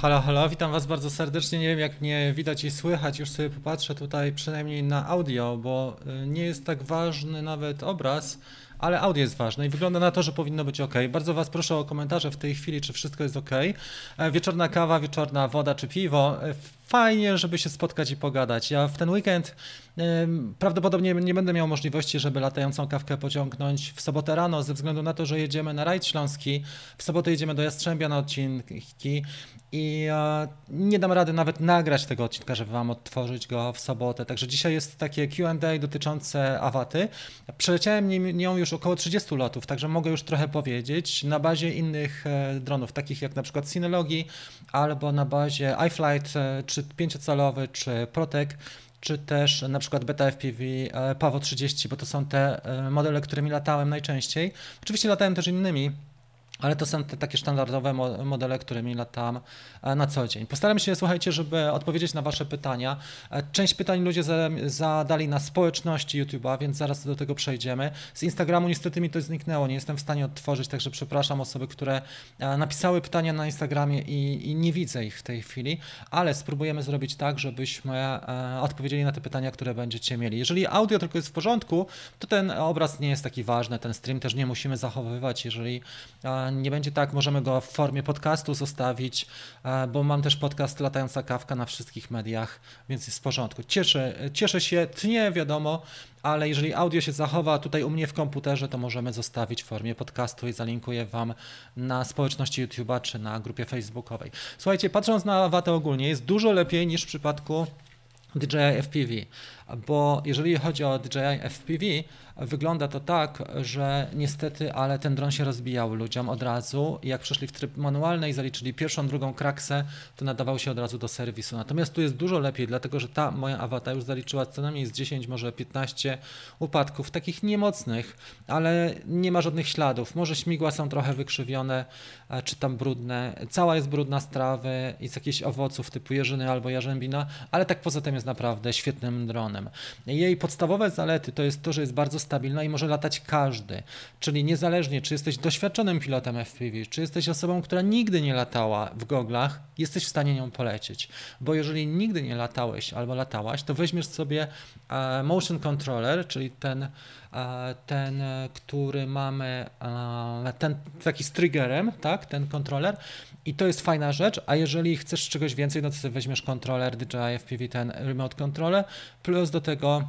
Halo, halo, witam Was bardzo serdecznie. Nie wiem, jak mnie widać i słychać. Już sobie popatrzę tutaj przynajmniej na audio, bo y, nie jest tak ważny nawet obraz, ale audio jest ważne i wygląda na to, że powinno być ok. Bardzo Was proszę o komentarze w tej chwili, czy wszystko jest ok. E, Wieczorna kawa, wieczorna woda czy piwo. Fajnie, żeby się spotkać i pogadać. Ja w ten weekend prawdopodobnie nie będę miał możliwości, żeby latającą kawkę pociągnąć w sobotę rano, ze względu na to, że jedziemy na rajd śląski. W sobotę jedziemy do Jastrzębia na odcinki i e, nie dam rady nawet nagrać tego odcinka, żeby Wam odtworzyć go w sobotę. Także dzisiaj jest takie Q&A dotyczące awaty. Przeleciałem nią już około 30 lotów, także mogę już trochę powiedzieć na bazie innych e, dronów, takich jak na przykład Synology albo na bazie iFlight e, czy 5-calowy, czy Protek, czy też na przykład Beta FPV Pavo 30, bo to są te e, modele, którymi latałem najczęściej. Oczywiście latałem też innymi, ale to są te takie standardowe mo- modele, którymi latam e, na co dzień. Postaram się, słuchajcie, żeby odpowiedzieć na Wasze pytania. E, Część pytań ludzie za- zadali na społeczności YouTube'a, więc zaraz do tego przejdziemy. Z Instagramu niestety mi to zniknęło, nie jestem w stanie odtworzyć, także przepraszam osoby, które e, napisały pytania na Instagramie i, i nie widzę ich w tej chwili, ale spróbujemy zrobić tak, żebyśmy odpowiedzieli na te pytania, które będziecie mieli. Jeżeli audio tylko jest w porządku, to ten obraz nie jest taki ważny, ten stream też nie musimy zachowywać. Jeżeli nie będzie tak, możemy go w formie podcastu zostawić, e, bo mam też podcast Latająca Kawka na wszystkich mediach, więc jest w porządku. Cieszę, cieszę się, tnie wiadomo, ale jeżeli audio się zachowa tutaj u mnie w komputerze, to możemy zostawić w formie podcastu i zalinkuję Wam na społeczności YouTube'a czy na grupie facebookowej. Słuchajcie, patrząc na watę ogólnie, jest dużo lepiej niż w przypadku DJI FPV, bo jeżeli chodzi o DJI FPV, wygląda to tak, że niestety, ale ten dron się rozbijał ludziom od razu. Jak przeszli w tryb manualny i zaliczyli pierwszą, drugą kraksę, to nadawał się od razu do serwisu. Natomiast tu jest dużo lepiej, dlatego że ta moja awata już zaliczyła co najmniej z 10, może 15 upadków, takich niemocnych, ale nie ma żadnych śladów. Może śmigła są trochę wykrzywione, e, czy tam brudne. Cała jest brudna z trawy i z jakichś owoców typu jeżyny albo jarzębina, ale tak poza tym jest naprawdę świetnym dronem. Jej podstawowe zalety to jest to, że jest bardzo stabilna i może latać każdy. Czyli niezależnie, czy jesteś doświadczonym pilotem FPV, czy jesteś osobą, która nigdy nie latała w goglach, jesteś w stanie nią polecieć. Bo jeżeli nigdy nie latałeś albo latałaś, to weźmiesz sobie e, motion controller, czyli ten, e, ten który mamy, e, ten taki z triggerem, tak, ten kontroler. I to jest fajna rzecz, a jeżeli chcesz czegoś więcej, no to sobie weźmiesz kontroler DJI FPV, ten remote controller, plus do tego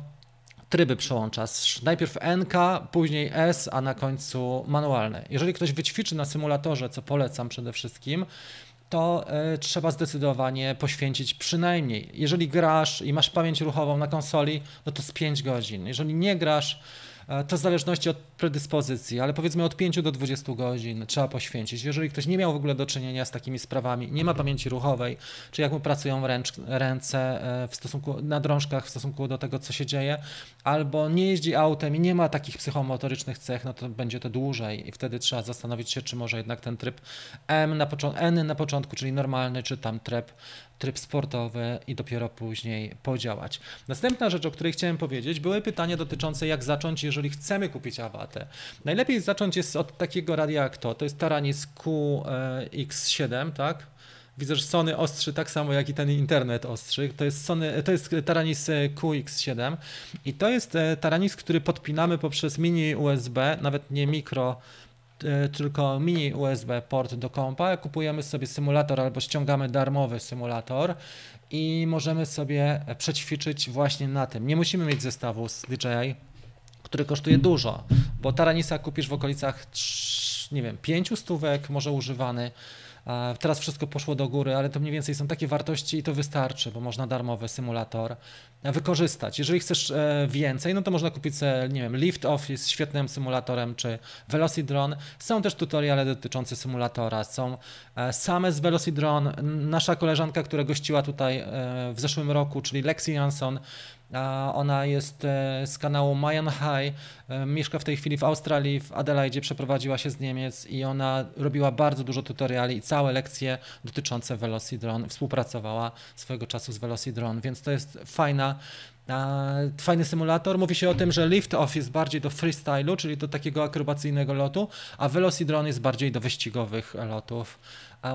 tryby przełączasz. Najpierw NK, później S, a na końcu manualne. Jeżeli ktoś wyćwiczy na symulatorze, co polecam przede wszystkim, to e, trzeba zdecydowanie poświęcić przynajmniej, jeżeli grasz i masz pamięć ruchową na konsoli, no to z 5 godzin. Jeżeli nie grasz, to w zależności od predyspozycji, ale powiedzmy od 5 do 20 godzin trzeba poświęcić. Jeżeli ktoś nie miał w ogóle do czynienia z takimi sprawami, nie ma pamięci ruchowej, czy jak mu pracują ręcz, ręce e, w stosunku, na drążkach w stosunku do tego, co się dzieje, albo nie jeździ autem i nie ma takich psychomotorycznych cech, no to będzie to dłużej i wtedy trzeba zastanowić się, czy może jednak ten tryb M na N na początku, czyli normalny, czy tam tryb, tryb sportowy i dopiero później podziałać. Następna rzecz, o której chciałem powiedzieć, były pytania dotyczące jak zacząć, jeżeli chcemy kupić awatę. Najlepiej zacząć jest od takiego radia jak to, to jest Taranis QX7, tak? Widzę, że Sony ostrzy tak samo jak i ten internet ostrzy. To jest, Sony, to jest Taranis e, QX7 i to jest e, Taranis, który podpinamy poprzez mini USB, nawet nie mikro, tylko mini USB port do kompa. Kupujemy sobie symulator albo ściągamy darmowy symulator i możemy sobie przećwiczyć właśnie na tym. Nie musimy mieć zestawu z DJI, który kosztuje dużo, bo Taranisa kupisz w okolicach, nie wiem, pięciu stówek, może używany. Teraz wszystko poszło do góry, ale to mniej więcej są takie wartości i to wystarczy, bo można darmowy symulator wykorzystać. Jeżeli chcesz e, więcej, no to można kupić sobie, nie wiem, Lift Off jest świetnym symulatorem, czy Velocidron. Są też tutoriale dotyczące symulatora, są e, same z Velocidron. Nasza koleżanka, która gościła tutaj e, w zeszłym roku, czyli Lexi Jansson, a Ona jest e, z kanału Mayan High, e, mieszka w tej chwili w Australii, w Adelaide, przeprowadziła się z Niemiec i ona robiła bardzo dużo tutoriali i całe lekcje dotyczące Velocidron. Współpracowała swojego czasu z Velocidron, więc to jest fajna Fajny symulator. Mówi się o tym, że lift off jest bardziej do freestylu, czyli do takiego akrobacyjnego lotu, a Velocidron jest bardziej do wyścigowych lotów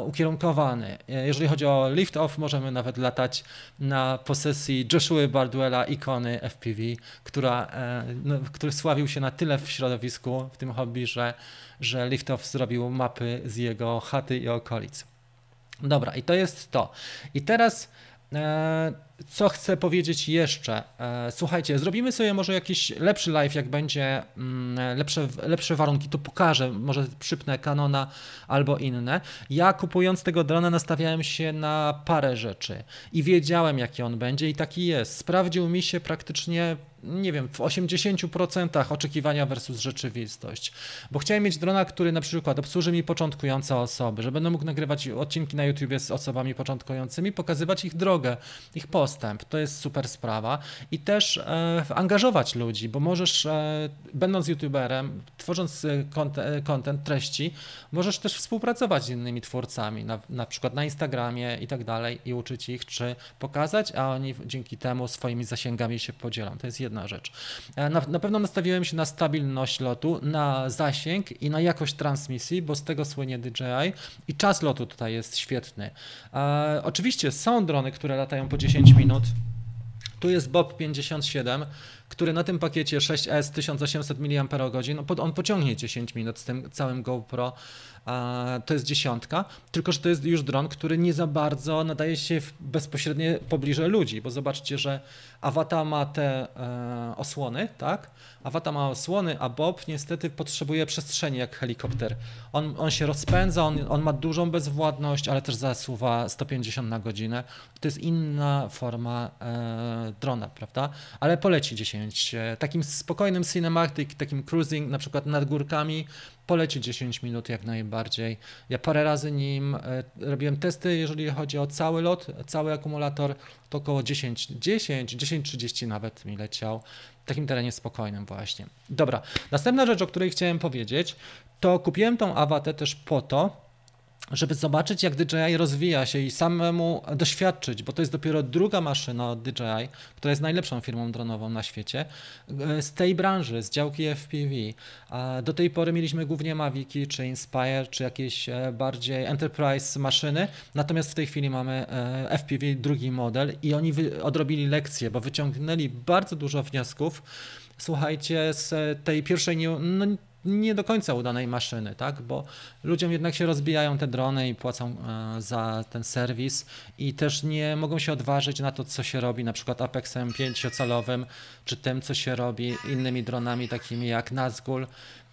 ukierunkowany. Jeżeli chodzi o lift off, możemy nawet latać na posesji Joshua Bardwella, ikony FPV, która, e, no, który sławił się na tyle w środowisku, w tym hobby, że, że lift off zrobił mapy z jego chaty i okolic. Dobra, i to jest to. I teraz co chcę powiedzieć jeszcze? E, słuchajcie, zrobimy sobie może jakiś lepszy live, jak będzie mm, lepsze, lepsze warunki, to pokażę, może przypnę Canona albo inne. Ja kupując tego drona nastawiałem się na parę rzeczy i wiedziałem jaki on będzie i taki jest. Sprawdził mi się praktycznie nie wiem, w 80% oczekiwania versus rzeczywistość. Bo chciałem mieć drona, który na przykład obsłuży mi początkujące osoby, że będę mógł nagrywać odcinki na YouTube z osobami początkującymi, pokazywać ich drogę, ich postęp. To jest super sprawa. I też e, angażować ludzi, bo możesz, e, będąc YouTuberem, tworząc e, content, treści, możesz też współpracować z innymi twórcami, na, na przykład na Instagramie i tak dalej i uczyć ich, czy pokazać, a oni dzięki temu swoimi zasięgami się podzielą. To jest jedna jedna rzecz. E, na, na pewno nastawiłem się na stabilność lotu, na zasięg i na jakość transmisji, bo z tego słynie DJI i czas lotu tutaj jest świetny. E, oczywiście są drony, które latają po 10 minut. Tu jest Bob 57, który na tym pakiecie 6S 1800 mAh, on pociągnie 10 minut z tym całym GoPro to jest dziesiątka, tylko że to jest już dron, który nie za bardzo nadaje się bezpośrednio pobliże ludzi, bo zobaczcie, że Avata ma te e, osłony, tak? Avata ma osłony, a Bob niestety potrzebuje przestrzeni jak helikopter. On, on się rozpędza, on, on ma dużą bezwładność, ale też zasuwa 150 na godzinę. To jest inna forma e, drona, prawda? Ale poleci 10. Takim spokojnym cinematic, takim cruising, na przykład nad górkami, poleci 10 minut jak najbardziej. Ja parę razy nim e, robiłem testy, jeżeli chodzi o cały lot, cały akumulator, to około 10, 10, 10, 30 nawet mi leciał. W takim terenie spokojnym właśnie. Dobra, następna rzecz, o której chciałem powiedzieć, to kupiłem tą awatę też po to, żeby zobaczyć, jak DJI rozwija się i samemu doświadczyć, bo to jest dopiero druga maszyna od DJI, która jest najlepszą firmą dronową na świecie, e, z tej branży, z działki FPV. Do tej pory mieliśmy głównie Maviki, czy Inspire, czy jakieś e, bardziej enterprise maszyny, natomiast w tej chwili mamy e, FPV drugi model i oni odrobili lekcję, bo wyciągnęli bardzo dużo wniosków, słuchajcie, z tej pierwszej no, nie do końca udanej maszyny, tak? bo ludziom jednak się rozbijają te drony i płacą e, za ten serwis i też nie mogą się odważyć na to, co się robi na przykład Apexem 5-calowym, czy tym, co się robi innymi dronami takimi jak Nazgul,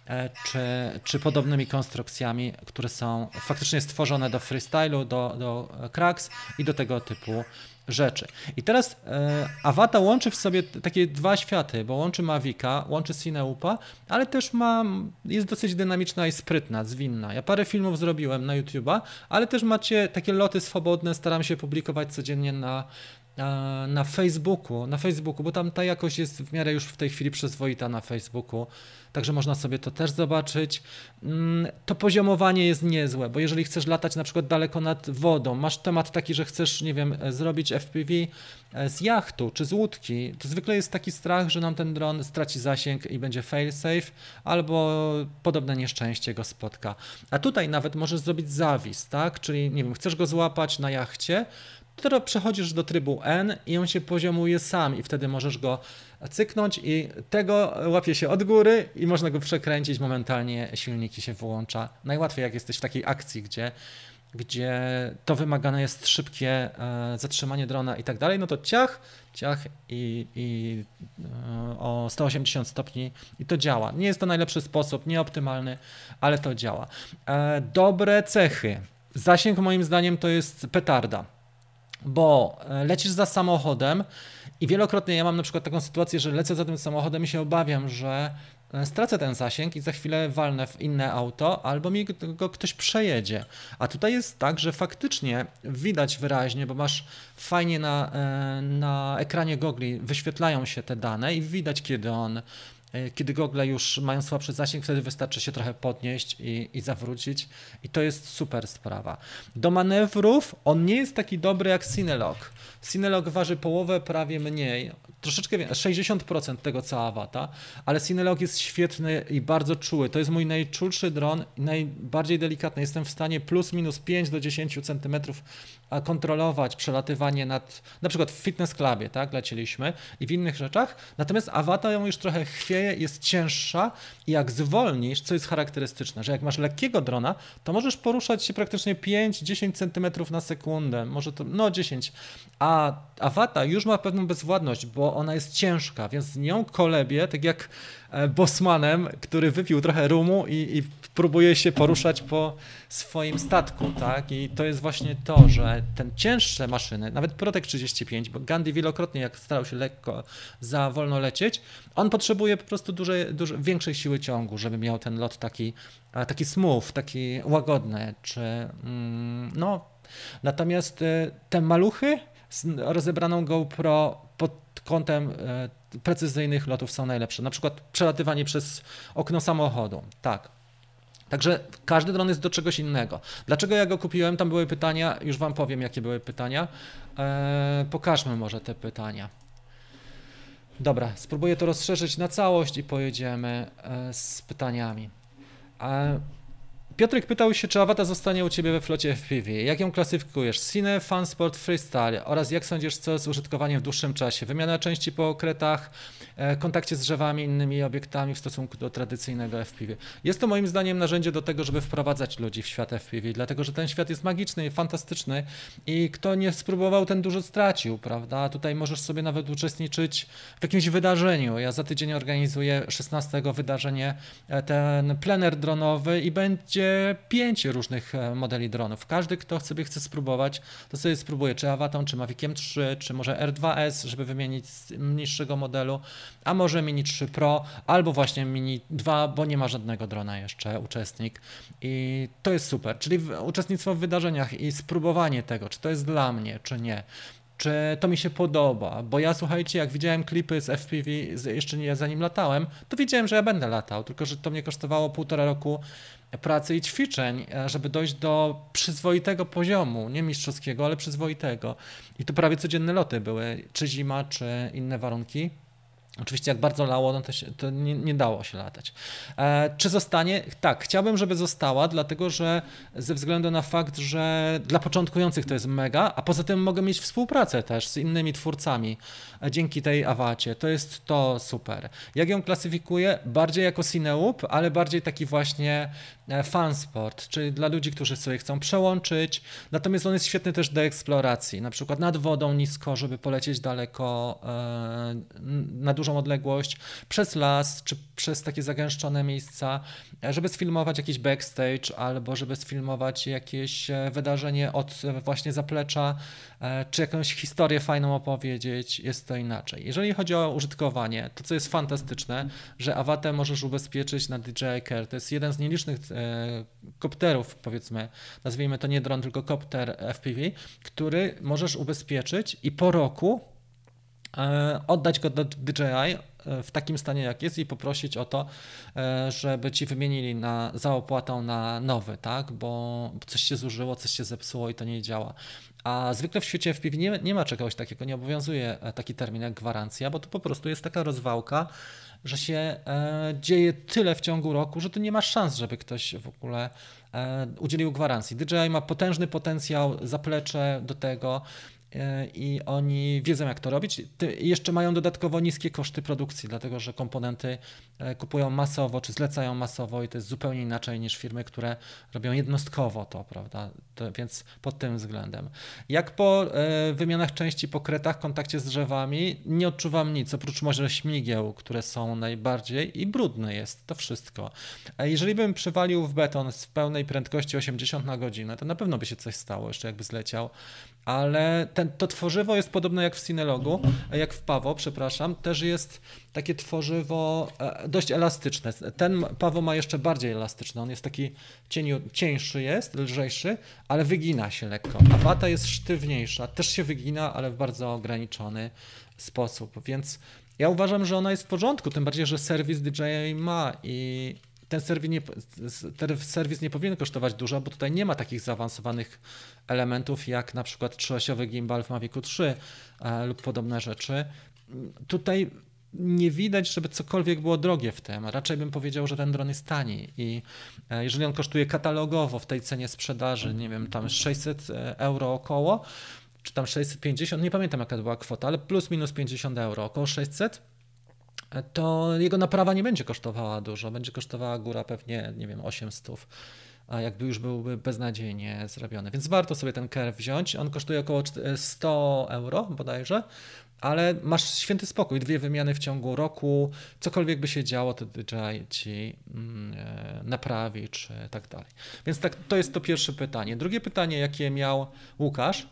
e, czy, czy podobnymi konstrukcjami, które są faktycznie stworzone do freestylu, do, do cracks i do tego typu rzeczy. I teraz e, Avata łączy w sobie takie dwa światy, bo łączy Mavica, łączy Cineupa, ale też ma, jest dosyć dynamiczna i sprytna, zwinna. Ja parę filmów zrobiłem na YouTube'a, ale też macie takie loty swobodne, staram się publikować codziennie na, na, na Facebooku, na Facebooku, bo tam ta jakość jest w miarę już w tej chwili przyzwoita na Facebooku także można sobie to też zobaczyć. Mm, to poziomowanie jest niezłe, bo jeżeli chcesz latać na przykład daleko nad wodą, masz temat taki, że chcesz, nie wiem, zrobić FPV e, z jachtu czy z łódki, to zwykle jest taki strach, że nam ten dron straci zasięg i będzie fail-safe, albo podobne nieszczęście go spotka. A tutaj nawet możesz zrobić zawis, tak? Czyli, nie wiem, chcesz go złapać na jachcie, to przechodzisz do trybu N i on się poziomuje sam i wtedy możesz go cyknąć i tego łapie się od góry i można go przekręcić, momentalnie silniki się wyłącza. Najłatwiej jak jesteś w takiej akcji, gdzie, gdzie to wymagane jest szybkie e, zatrzymanie drona i tak dalej, no to ciach, ciach i, i e, o 180 stopni i to działa. Nie jest to najlepszy sposób, nieoptymalny, ale to działa. E, dobre cechy. Zasięg moim zdaniem to jest petarda bo e, lecisz za samochodem i wielokrotnie ja mam na przykład taką sytuację, że lecę za tym samochodem i się obawiam, że e, stracę ten zasięg i za chwilę walnę w inne auto, albo mi go ktoś przejedzie. A tutaj jest tak, że faktycznie widać wyraźnie, bo masz fajnie na, e, na ekranie gogli wyświetlają się te dane i widać, kiedy on kiedy gogle już mają słabszy zasięg, wtedy wystarczy się trochę podnieść i, i zawrócić i to jest super sprawa. Do manewrów on nie jest taki dobry jak Cinelog. Cinelog waży połowę, prawie mniej, troszeczkę więcej, 60% tego co Avata, ale Cinelog jest świetny i bardzo czuły. To jest mój najczulszy dron najbardziej delikatny. Jestem w stanie plus minus 5 do 10 cm kontrolować przelatywanie nad, na przykład w fitness clubie, tak, lecieliśmy i w innych rzeczach. Natomiast Avata ją już trochę chwieje, jest cięższa i jak zwolnisz, co jest charakterystyczne, że jak masz lekkiego drona, to możesz poruszać się praktycznie 5-10 cm na sekundę, może to, no 10, a Avata już ma pewną bezwładność, bo ona jest ciężka, więc z nią kolebie, tak jak Bosmanem, który wypił trochę rumu i, i próbuje się poruszać po swoim statku, tak? I to jest właśnie to, że ten cięższe maszyny, nawet Protek 35, bo Gandhi wielokrotnie jak starał się lekko za wolno lecieć, on potrzebuje po prostu dużej, dużej, większej siły ciągu, żeby miał ten lot taki, taki smooth, taki łagodny, czy mm, no. Natomiast e, te maluchy z rozebraną GoPro pod kątem e, precyzyjnych lotów są najlepsze. Na przykład przelatywanie przez okno samochodu. Tak, Także każdy dron jest do czegoś innego. Dlaczego ja go kupiłem? Tam były pytania, już Wam powiem, jakie były pytania. Eee, pokażmy może te pytania. Dobra, spróbuję to rozszerzyć na całość i pojedziemy e, z pytaniami. E, Piotrek pytał się, czy Awata zostanie u Ciebie we flocie FPV. Jak ją klasyfikujesz? Cine, Fansport, Freestyle oraz jak sądzisz, co z użytkowaniem w dłuższym czasie? Wymiana części po okretach, e, kontakcie z drzewami, innymi obiektami w stosunku do tradycyjnego FPV. Jest to moim zdaniem narzędzie do tego, żeby wprowadzać ludzi w świat FPV, dlatego że ten świat jest magiczny fantastyczny i kto nie spróbował, ten dużo stracił, prawda? Tutaj możesz sobie nawet uczestniczyć w jakimś wydarzeniu. Ja za tydzień organizuję 16 wydarzenie, e, ten plener dronowy i będzie będzie pięć różnych e, modeli dronów. Każdy, kto sobie chce spróbować, to sobie spróbuje, czy Avaton, czy Maviciem 3, czy może R2S, żeby wymienić z niższego modelu, a może Mini 3 Pro, albo właśnie Mini 2, bo nie ma żadnego drona jeszcze uczestnik. I to jest super, czyli uczestnictwo w wydarzeniach i spróbowanie tego, czy to jest dla mnie, czy nie czy to mi się podoba, bo ja słuchajcie, jak widziałem klipy z FPV, jeszcze nie zanim latałem, to wiedziałem, że ja będę latał, tylko że to mnie kosztowało półtora roku pracy i ćwiczeń, e, żeby dojść do przyzwoitego poziomu, nie mistrzowskiego, ale przyzwoitego. I to prawie codzienne loty były, czy zima, czy inne warunki. Oczywiście jak bardzo lało, no to, się, to nie, nie, dało się latać. E, czy zostanie? Tak, chciałbym, żeby została, dlatego że ze względu na fakt, że dla początkujących to jest mega, a poza tym mogę mieć współpracę też z innymi twórcami e, dzięki tej awacie. To jest to super. Jak ją klasyfikuję? Bardziej jako Cineup, ale bardziej taki właśnie e, fansport, czyli dla ludzi, którzy sobie chcą przełączyć. Natomiast on jest świetny też do eksploracji, na przykład nad wodą nisko, żeby polecieć daleko e, na odległość, przez las, czy przez takie zagęszczone miejsca, żeby sfilmować jakiś backstage, albo żeby sfilmować jakieś e, wydarzenie od właśnie zaplecza, e, czy jakąś historię fajną opowiedzieć, jest to inaczej. Jeżeli chodzi o użytkowanie, to co jest fantastyczne, że Awatę możesz ubezpieczyć na DJI Care. To jest jeden z nielicznych e, kopterów, powiedzmy, nazwijmy to nie dron, tylko kopter FPV, który możesz ubezpieczyć i po roku E, oddać go do DJI e, w takim stanie jak jest i poprosić o to, e, żeby ci wymienili na, za opłatą na nowy, tak? Bo coś się zużyło, coś się zepsuło i to nie działa. A zwykle w świecie FPV nie, nie ma czegoś takiego, nie obowiązuje taki termin jak gwarancja, bo to po prostu jest taka rozwałka, że się e, dzieje tyle w ciągu roku, że to nie ma szans, żeby ktoś w ogóle e, udzielił gwarancji. DJI ma potężny potencjał, zaplecze do tego, E, i oni wiedzą, jak to robić. Jeszcze mają dodatkowo niskie koszty produkcji, dlatego że komponenty e, kupują masowo czy zlecają masowo i to jest zupełnie inaczej niż firmy, które robią jednostkowo to, prawda? To, więc pod tym względem. Jak po e, wymianach części po kretach, kontakcie z drzewami, nie odczuwam nic, oprócz może śmigieł, które są najbardziej i brudne jest to wszystko. Jeżeli bym przywalił w beton z pełnej prędkości 80 na godzinę, to na pewno by się coś stało, jeszcze jakby zleciał ale ten, to tworzywo jest podobne jak w Synologu, jak w Pawo, przepraszam, też jest takie tworzywo e, dość elastyczne. Ten Pawo ma jeszcze bardziej elastyczny, on jest taki cieniu, cieńszy jest, lżejszy, ale wygina się lekko. A Wata jest sztywniejsza, też się wygina, ale w bardzo ograniczony sposób, więc ja uważam, że ona jest w porządku, tym bardziej, że serwis DJI ma i ten serwis nie, ten serwis nie powinien kosztować dużo, bo tutaj nie ma takich zaawansowanych elementów jak na przykład trzyosiowy gimbal w Mavicu 3 e, lub podobne rzeczy. Tutaj nie widać, żeby cokolwiek było drogie w tym. Raczej bym powiedział, że ten dron jest tani i e, jeżeli on kosztuje katalogowo w tej cenie sprzedaży, nie wiem, tam 600 e, euro około, czy tam 650, nie pamiętam jaka była kwota, ale plus minus 50 euro, około 600, to jego naprawa nie będzie kosztowała dużo, będzie kosztowała góra pewnie, nie wiem, 800, a jakby już byłby beznadziejnie zrobiony. Więc warto sobie ten Curve wziąć. On kosztuje około 100 euro bodajże, ale masz święty spokój, dwie wymiany w ciągu roku, cokolwiek by się działo, to DJI ci mm, e, naprawi, czy tak dalej. Więc tak, to jest to pierwsze pytanie. Drugie pytanie, jakie miał Łukasz,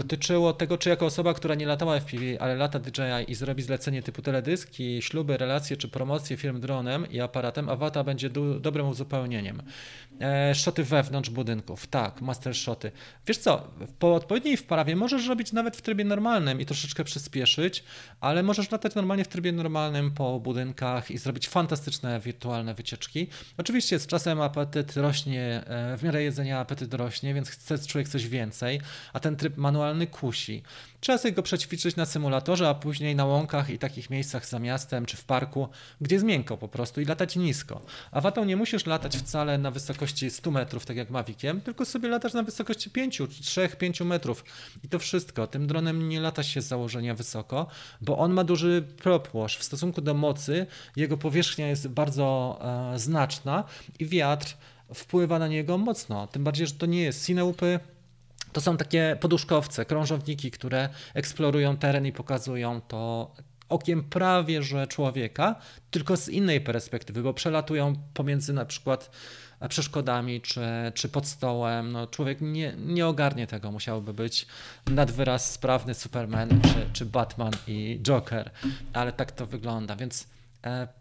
dotyczyło tego, czy jako osoba, która nie latała FPV, ale lata DJI i zrobi zlecenie typu teledyski, śluby, relacje czy promocje firm dronem i aparatem, Awata będzie do, dobrym uzupełnieniem. E, szoty wewnątrz budynków, tak, master shoty. Wiesz co, po odpowiedniej wprawie możesz robić nawet w trybie normalnym i troszeczkę przyspieszyć, ale możesz latać normalnie w trybie normalnym po budynkach i zrobić fantastyczne wirtualne wycieczki. Oczywiście z czasem apetyt rośnie, e, w miarę jedzenia apetyt rośnie, więc chce człowiek coś więcej, a ten tryb manualny kusi. Trzeba sobie go przećwiczyć na symulatorze, a później na łąkach i takich miejscach za miastem czy w parku, gdzie jest miękko po prostu i latać nisko. A watą nie musisz latać wcale na wysokości 100 metrów, tak jak Maviciem, tylko sobie latasz na wysokości 5, 3, 5 metrów. I to wszystko. Tym dronem nie lata się z założenia wysoko, bo on ma duży propłosz. W stosunku do mocy jego powierzchnia jest bardzo e, znaczna i wiatr wpływa na niego mocno. Tym bardziej, że to nie jest Cineupy, to są takie poduszkowce, krążowniki, które eksplorują teren i pokazują to okiem prawie że człowieka, tylko z innej perspektywy, bo przelatują pomiędzy na przykład przeszkodami czy, czy pod stołem. No, człowiek nie, nie ogarnie tego, musiałby być nad wyraz sprawny Superman czy, czy Batman i Joker, ale tak to wygląda, więc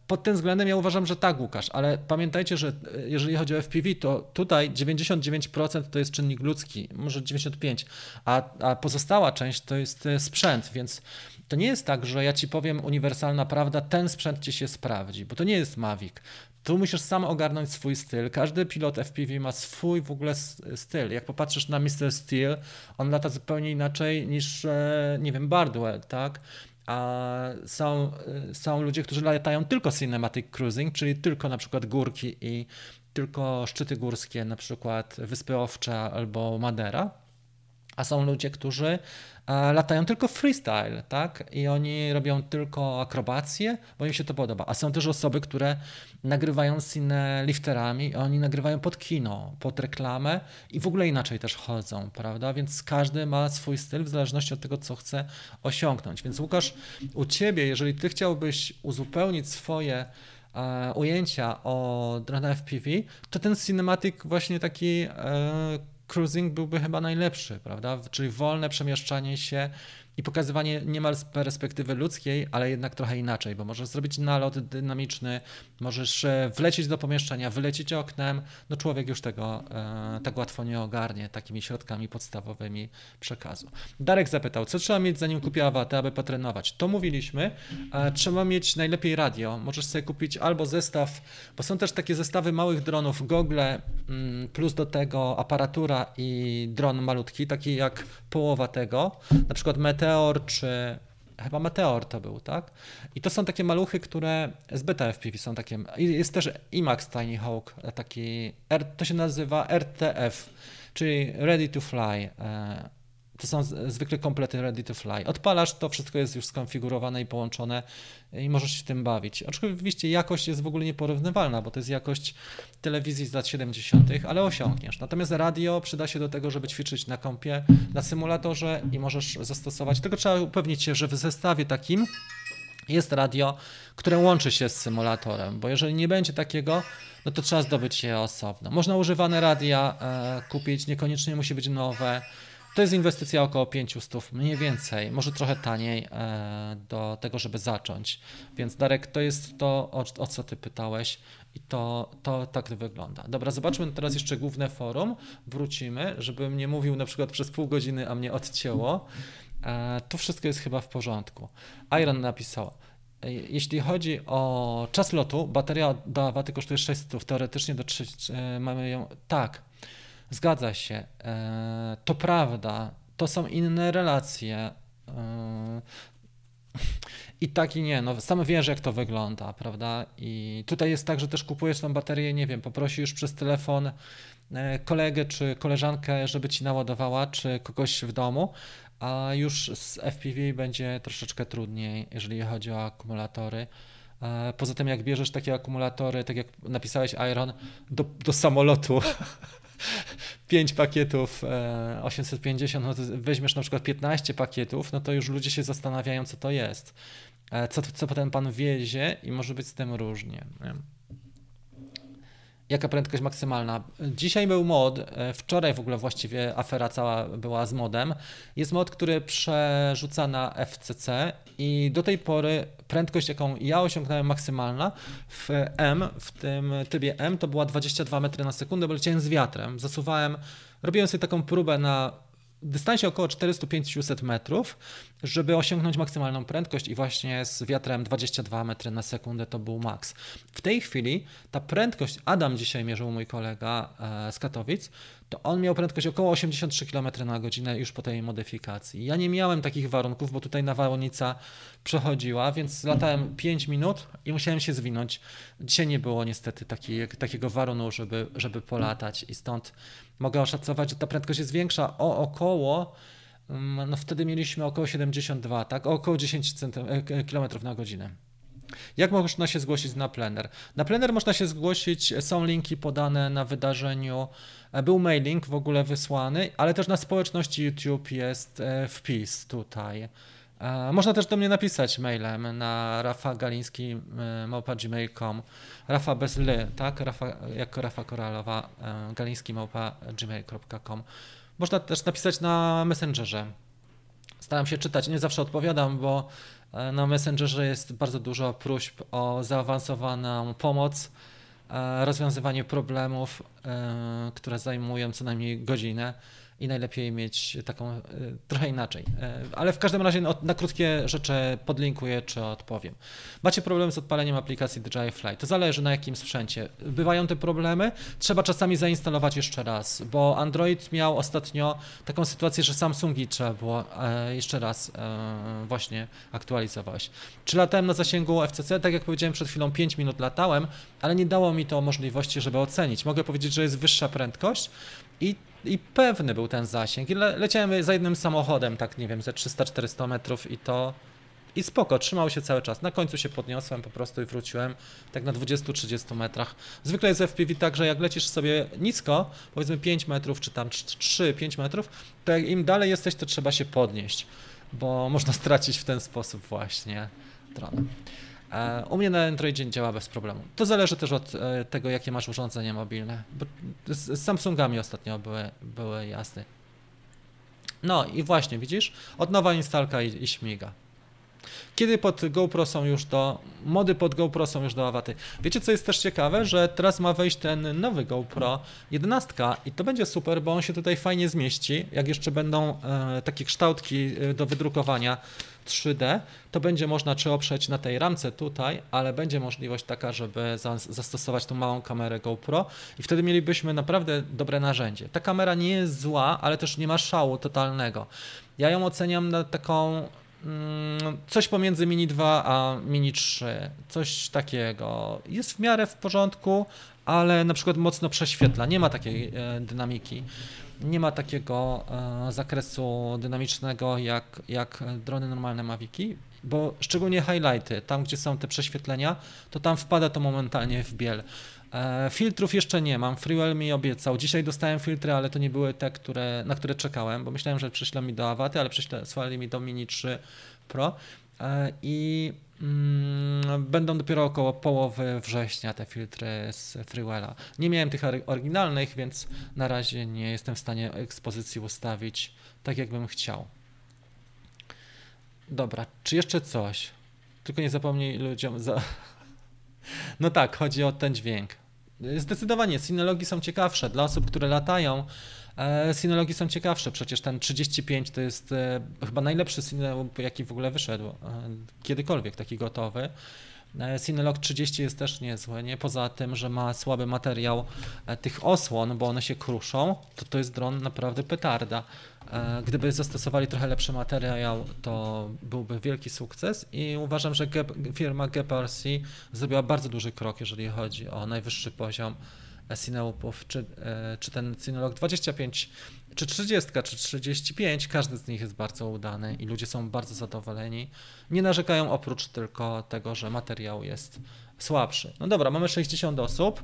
pod tym względem ja uważam, że tak, Łukasz, ale pamiętajcie, że e, jeżeli chodzi o FPV, to tutaj 99% to jest czynnik ludzki, może 95%, a, a pozostała część to jest e, sprzęt, więc to nie jest tak, że ja ci powiem uniwersalna prawda, ten sprzęt ci się sprawdzi, bo to nie jest Mavic. Tu musisz sam ogarnąć swój styl. Każdy pilot FPV ma swój w ogóle styl. Jak popatrzysz na Mr. Steel, on lata zupełnie inaczej niż, nie wiem, Bardwell, tak? A są, są ludzie, którzy latają tylko cinematic cruising, czyli tylko na przykład górki i tylko szczyty górskie, na przykład Wyspy Owcze albo Madera, a są ludzie, którzy e, latają tylko freestyle, tak? I oni robią tylko akrobacje, bo im się to podoba. A są też osoby, które nagrywają scene lifterami, oni nagrywają pod kino, pod reklamę i w ogóle inaczej też chodzą, prawda? Więc każdy ma swój styl w zależności od tego, co chce osiągnąć. Więc Łukasz, u ciebie, jeżeli ty chciałbyś uzupełnić swoje e, ujęcia o drona FPV, to ten cinematic właśnie taki e, cruising byłby chyba najlepszy, prawda? Czyli wolne przemieszczanie się i pokazywanie niemal z perspektywy ludzkiej, ale jednak trochę inaczej, bo możesz zrobić nalot dynamiczny, możesz e, wlecieć do pomieszczenia, wylecieć oknem, no człowiek już tego e, tak łatwo nie ogarnie takimi środkami podstawowymi przekazu. Darek zapytał, co trzeba mieć zanim kupię awatę, aby potrenować? To mówiliśmy, e, trzeba mieć najlepiej radio, możesz sobie kupić albo zestaw, bo są też takie zestawy małych dronów, gogle mm, plus do tego aparatura i dron malutki, taki jak połowa tego, na przykład Meteor czy chyba Meteor to był, tak? I to są takie maluchy, które z beta FPV są takie. Jest też IMAX Tiny Hawk, taki, to się nazywa RTF, czyli Ready to Fly. To są zwykle komplety ready to fly. Odpalasz, to wszystko jest już skonfigurowane i połączone i możesz się tym bawić. Oczywiście jakość jest w ogóle nieporównywalna, bo to jest jakość telewizji z lat 70., ale osiągniesz. Natomiast radio przyda się do tego, żeby ćwiczyć na kompie, na symulatorze i możesz zastosować. Tego trzeba upewnić się, że w zestawie takim jest radio, które łączy się z symulatorem, bo jeżeli nie będzie takiego, no to trzeba zdobyć je osobno. Można używane radia e, kupić, niekoniecznie musi być nowe To jest inwestycja około 500, mniej więcej, może trochę taniej e, do tego, żeby zacząć. Więc Darek, to jest to, o, o co ty pytałeś i to, to tak wygląda. Dobra, zobaczmy teraz jeszcze główne forum. Wrócimy, żebym nie mówił na przykład przez pół godziny, a mnie odcięło. E, to wszystko jest chyba w porządku. Iron napisała. E, jeśli chodzi o czas lotu, bateria do awaty kosztuje 600, teoretycznie do 3 e, mamy ją. Tak, zgadza się. To prawda, to są inne relacje. I tak i nie, no sam wiesz jak to wygląda, prawda? I tutaj jest tak, że też kupujesz tą baterię, nie wiem, poprosisz przez telefon kolegę czy koleżankę, żeby ci naładowała, czy kogoś w domu, a już z FPV będzie troszeczkę trudniej, jeżeli chodzi o akumulatory. E, poza tym, jak bierzesz takie akumulatory, tak jak napisałeś Iron, do, do samolotu, 5 pakietów 850, e, no weźmiesz na przykład 15 pakietów, no to już ludzie się zastanawiają, co to jest. E, co, co potem pan wiezie i może być z tym różnie. Nie? Jaka prędkość maksymalna? Dzisiaj był mod, e, wczoraj w ogóle właściwie afera cała była z modem. Jest mod, który przerzuca na FCC i do tej pory prędkość, jaką ja osiągnąłem maksymalna w M, w tym trybie M, to była 22 metry na sekundę, bo leciałem z wiatrem. Zasuwałem, robiłem sobie taką próbę na dystansie około 400-500 metrów, żeby osiągnąć maksymalną prędkość i właśnie z wiatrem 22 metry na sekundę to był maks. W tej chwili ta prędkość, Adam dzisiaj mierzył mój kolega e, z Katowic, to on miał prędkość około 83 km na godzinę już po tej modyfikacji. Ja nie miałem takich warunków, bo tutaj nawałnica przechodziła, więc latałem 5 minut i musiałem się zwinąć. Dzisiaj nie było niestety taki, takiego warunku, żeby, żeby polatać i stąd mogę oszacować, że ta prędkość jest większa o około mm, no wtedy mieliśmy około 72, tak? O około 10 km na godzinę. Jak można się zgłosić na plener? Na plener można się zgłosić, są linki podane na wydarzeniu, e, był mailing w ogóle wysłany, ale też na społeczności YouTube jest e, wpis tutaj. E, można też do mnie napisać mailem na rafagaliński.gmail.com Rafa bez ly, tak? Rafa, jako Rafa Koralowa, galiński.gmail.com Można też napisać na Messengerze. Staram się czytać, nie zawsze odpowiadam, bo E, na Messengerze jest bardzo dużo próśb o zaawansowaną pomoc, e, rozwiązywanie problemów, e, które zajmują co najmniej godzinę i najlepiej mieć taką e, trochę inaczej. E, ale w każdym razie na krótkie rzeczy podlinkuję czy odpowiem. Macie problem z odpaleniem aplikacji DJI Fly. To zależy na jakim sprzęcie. Bywają te problemy, trzeba czasami zainstalować jeszcze raz, bo Android miał ostatnio taką sytuację, że Samsungi trzeba było e, jeszcze raz właśnie aktualizować. Czy latałem na zasięgu FCC? Tak jak powiedziałem przed chwilą, 5 minut latałem, ale nie dało mi to możliwości, żeby ocenić. Mogę powiedzieć, że jest wyższa prędkość i i pewny był ten zasięg. I le leciałem za jednym samochodem, tak nie wiem, ze 300-400 metrów i to i spoko, trzymał się cały czas. Na końcu się podniosłem po prostu i wróciłem tak na 20-30 metrach. Zwykle jest FPV tak, że jak lecisz sobie nisko, powiedzmy 5 metrów czy tam 3-5 metrów, to im dalej jesteś, to trzeba się podnieść, bo można stracić w ten sposób właśnie dron. E, u mnie na Androidzie działa bez problemu. To zależy też od e, tego, jakie masz urządzenie mobilne. Bo z Samsungami ostatnio były, były jasne. No i właśnie, widzisz? Od nowa instalka i, i śmiga. Kiedy pod GoPro są już do, mody pod GoPro są już do awaty. Wiecie co jest też ciekawe, że teraz ma wejść ten nowy GoPro 11 i to będzie super, bo on się tutaj fajnie zmieści, jak jeszcze będą e, takie kształtki e, do wydrukowania 3D, to będzie można czy oprzeć na tej ramce tutaj, ale będzie możliwość taka, żeby zastosować tą małą kamerę GoPro i wtedy mielibyśmy naprawdę dobre narzędzie. Ta kamera nie jest zła, ale też nie ma szału totalnego. Ja ją oceniam na taką coś pomiędzy Mini 2 a Mini 3, coś takiego. Jest w miarę w porządku, ale na przykład mocno prześwietla, nie ma takiej e, dynamiki nie ma takiego e, zakresu dynamicznego jak, jak drony normalne Maviki, bo szczególnie highlighty, tam gdzie są te prześwietlenia, to tam wpada to momentalnie w biel. E, filtrów jeszcze nie mam. Freewell mi obiecał. Dzisiaj dostałem filtry, ale to nie były te, które, na które czekałem, bo myślałem, że przyślą mi do Awaty, ale przysłali mi do Mini 3 Pro. E, I mm, będą dopiero około połowy września te filtry z Freewella. Nie miałem tych ory- oryginalnych, więc na razie nie jestem w stanie ekspozycji ustawić tak, jakbym chciał. Dobra, czy jeszcze coś? Tylko nie zapomnij ludziom za... No tak, chodzi o ten dźwięk. Zdecydowanie, synologi są ciekawsze. Dla osób, które latają, e, synologi są ciekawsze. Przecież ten 35 to jest e, chyba najlepszy synolog, jaki w ogóle wyszedł. E, kiedykolwiek taki gotowy. E, Synolog 30 jest też niezły, nie? Poza tym, że ma słaby materiał e, tych osłon, bo one się kruszą, to to jest dron naprawdę petarda. E, Gdyby zastosowali trochę lepszy materiał, to byłby wielki sukces i uważam, że firma GPRC zrobiła bardzo duży krok, jeżeli chodzi o najwyższy poziom Cineupów, czy, e, czy ten Cineolog 25, czy 30, czy 35, każdy z nich jest bardzo udany i ludzie są bardzo zadowoleni. Nie narzekają oprócz tylko tego, że materiał jest słabszy. No dobra, mamy 60 osób.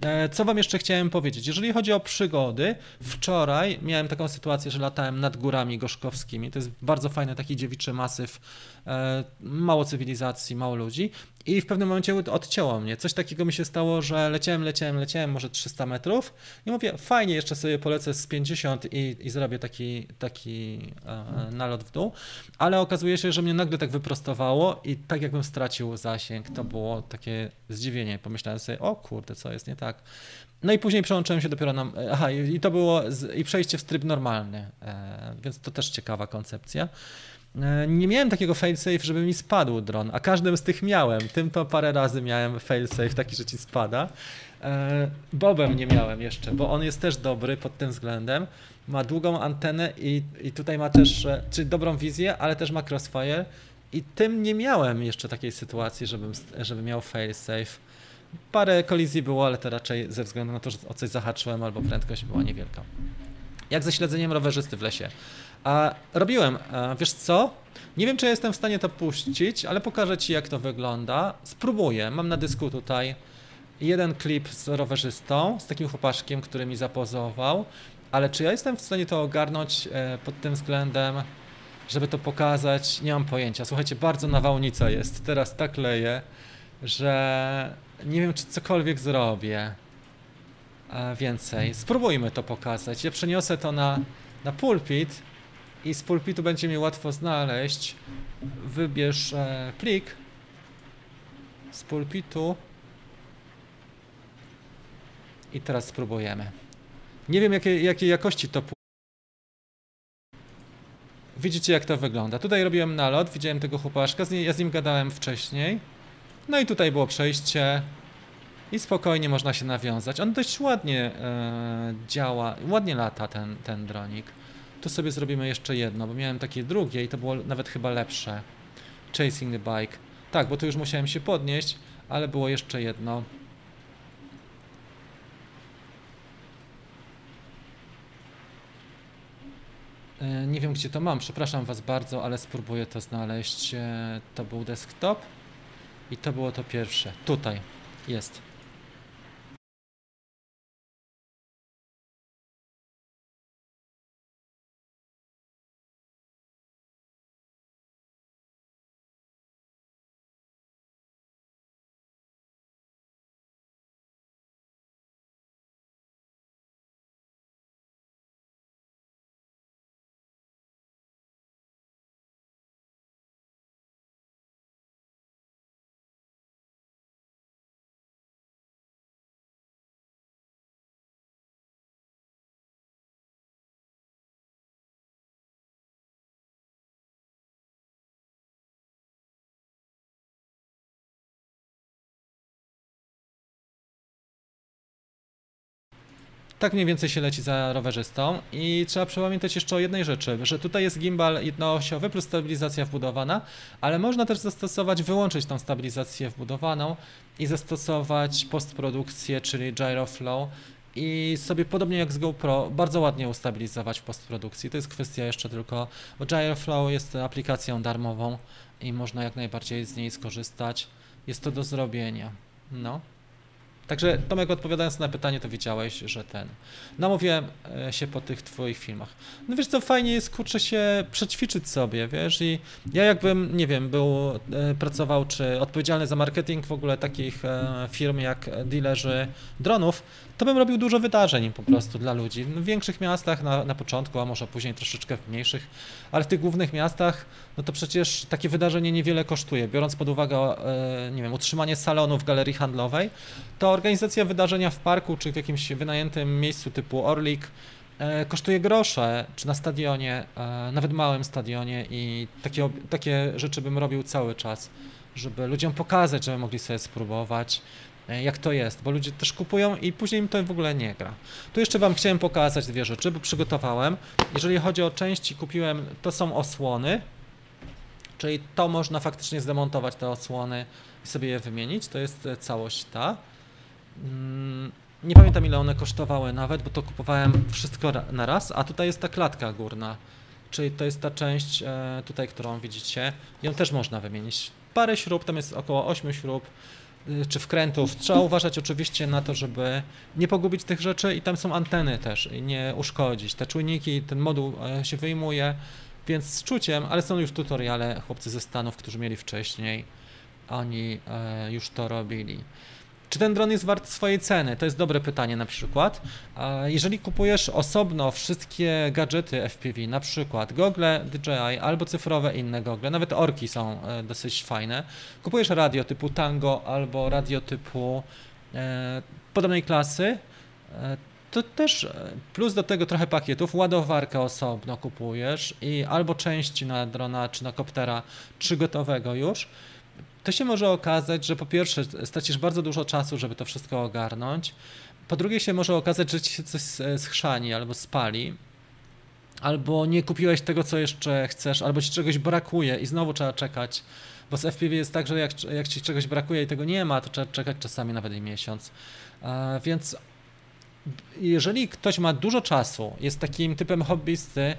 E, Co Wam jeszcze chciałem powiedzieć? Jeżeli chodzi o przygody, wczoraj miałem taką sytuację, że latałem nad górami gorzkowskimi. To jest bardzo fajny taki dziewiczy masyw, e, mało cywilizacji, mało ludzi. I w pewnym momencie odcięło mnie. Coś takiego mi się stało, że leciałem, leciałem, leciałem, może 300 metrów i mówię, fajnie, jeszcze sobie polecę z 50 i, i zrobię taki, taki e, nalot w dół, ale okazuje się, że mnie nagle tak wyprostowało i tak jakbym stracił zasięg. To było takie zdziwienie. Pomyślałem sobie, o kurde, co jest nie tak. No i później przełączyłem się dopiero na. Aha, i i to było. Z, I przejście w tryb normalny, e, więc to też ciekawa koncepcja. E, Nie miałem takiego failsafe, żeby mi spadł dron, a każdym z tych miałem. Tym to parę razy miałem failsafe taki, że ci spada. E, Bobem nie miałem jeszcze, bo on jest też dobry pod tym względem. Ma długą antenę i, i tutaj ma też, e, czyli dobrą wizję, ale też ma crossfire. I tym nie miałem jeszcze takiej sytuacji, żebym, żeby miał failsafe. Parę kolizji było, ale to raczej ze względu na to, że o coś zahaczyłem albo prędkość była niewielka. Jak ze śledzeniem rowerzysty w lesie. A robiłem, a wiesz co? Nie wiem, czy jestem w stanie to puścić, ale pokażę Ci, jak to wygląda. Spróbuję. Mam na dysku tutaj jeden klip z rowerzystą, z takim chłopaczkiem, który mi zapozował, ale czy ja jestem w stanie to ogarnąć e, pod tym względem, żeby to pokazać? Nie mam pojęcia. Słuchajcie, bardzo nawałnica jest. Teraz tak leje, że nie wiem, czy cokolwiek zrobię e, więcej. Spróbujmy to pokazać. Ja przeniosę to na, na pulpit i z pulpitu będzie mi łatwo znaleźć. Wybierz e, plik z pulpitu i teraz spróbujemy. Nie wiem jakiej, jakiej jakości to Widzicie jak to wygląda. Tutaj robiłem nalot, widziałem tego chłopaszka, z nie, ja z nim gadałem wcześniej. No i tutaj było przejście i spokojnie można się nawiązać. On dość ładnie e, działa, ładnie lata ten, ten dronik. Tu sobie zrobimy jeszcze jedno, bo miałem takie drugie i to było nawet chyba lepsze. Chasing the bike. Tak, bo tu już musiałem się podnieść, ale było jeszcze jedno. E, Nie wiem gdzie to mam, przepraszam Was bardzo, ale spróbuję to znaleźć. E, To był desktop i to było to pierwsze. Tutaj jest. Tak mniej więcej się leci za rowerzystą i trzeba pamiętać jeszcze o jednej rzeczy, że tutaj jest gimbal jednoosiowy plus stabilizacja wbudowana, ale można też zastosować, wyłączyć tą stabilizację wbudowaną i zastosować postprodukcję, czyli gyroflow i sobie podobnie jak z GoPro bardzo ładnie ustabilizować w postprodukcji. To jest kwestia jeszcze tylko, bo gyroflow jest aplikacją darmową i można jak najbardziej z niej skorzystać. Jest to do zrobienia. No. Także Tomek odpowiadając na pytanie, to widziałeś, że ten. Namówiłem e, się po tych twoich filmach. No wiesz co, fajnie jest kurczę się przećwiczyć sobie, wiesz, i ja jakbym, nie wiem, był, e, pracował czy odpowiedzialny za marketing w ogóle takich e, firm jak dealerzy dronów, to bym robił dużo wydarzeń po prostu dla ludzi. W większych miastach na, na początku, a może później troszeczkę w mniejszych, ale w tych głównych miastach, no to przecież takie wydarzenie niewiele kosztuje. Biorąc pod uwagę, e, nie wiem, utrzymanie salonu w galerii handlowej, to organizacja wydarzenia w parku czy w jakimś wynajętym miejscu typu Orlik e, kosztuje grosze, czy na stadionie, e, nawet małym stadionie i takie, takie rzeczy bym robił cały czas, żeby ludziom pokazać, żeby mogli sobie spróbować. E, jak to jest, bo ludzie też kupują i później im to w ogóle nie gra. Tu jeszcze Wam chciałem pokazać dwie rzeczy, bo przygotowałem. Jeżeli chodzi o części, kupiłem, to są osłony, czyli to można faktycznie zdemontować te osłony i sobie je wymienić, to jest e, całość ta. Mm, nie pamiętam ile one kosztowały nawet, bo to kupowałem wszystko na raz, a tutaj jest ta klatka górna, czyli to jest ta część e, tutaj, którą widzicie, ją też można wymienić. Parę śrub, tam jest około 8 śrub, czy wkrętów. Trzeba uważać oczywiście na to, żeby nie pogubić tych rzeczy i tam są anteny też i nie uszkodzić. Te czujniki, ten moduł e, się wyjmuje, więc z czuciem, ale są już tutoriale chłopcy ze Stanów, którzy mieli wcześniej, oni e, już to robili. Czy ten dron jest wart swojej ceny? To jest dobre pytanie na przykład. Jeżeli kupujesz osobno wszystkie gadżety FPV, na przykład gogle DJI albo cyfrowe inne gogle, nawet orki są e, dosyć fajne, kupujesz radio typu Tango albo radio typu e, podobnej klasy, e, to też plus do tego trochę pakietów, ładowarkę osobno kupujesz i albo części na drona czy na koptera, czy gotowego już, to się może okazać, że po pierwsze stracisz bardzo dużo czasu, żeby to wszystko ogarnąć. Po drugie się może okazać, że ci się coś schrzani albo spali. Albo nie kupiłeś tego, co jeszcze chcesz, albo ci czegoś brakuje i znowu trzeba czekać. Bo z FPV jest tak, że jak, jak ci czegoś brakuje i tego nie ma, to trzeba czekać czasami nawet i miesiąc. Więc jeżeli ktoś ma dużo czasu, jest takim typem hobbysty,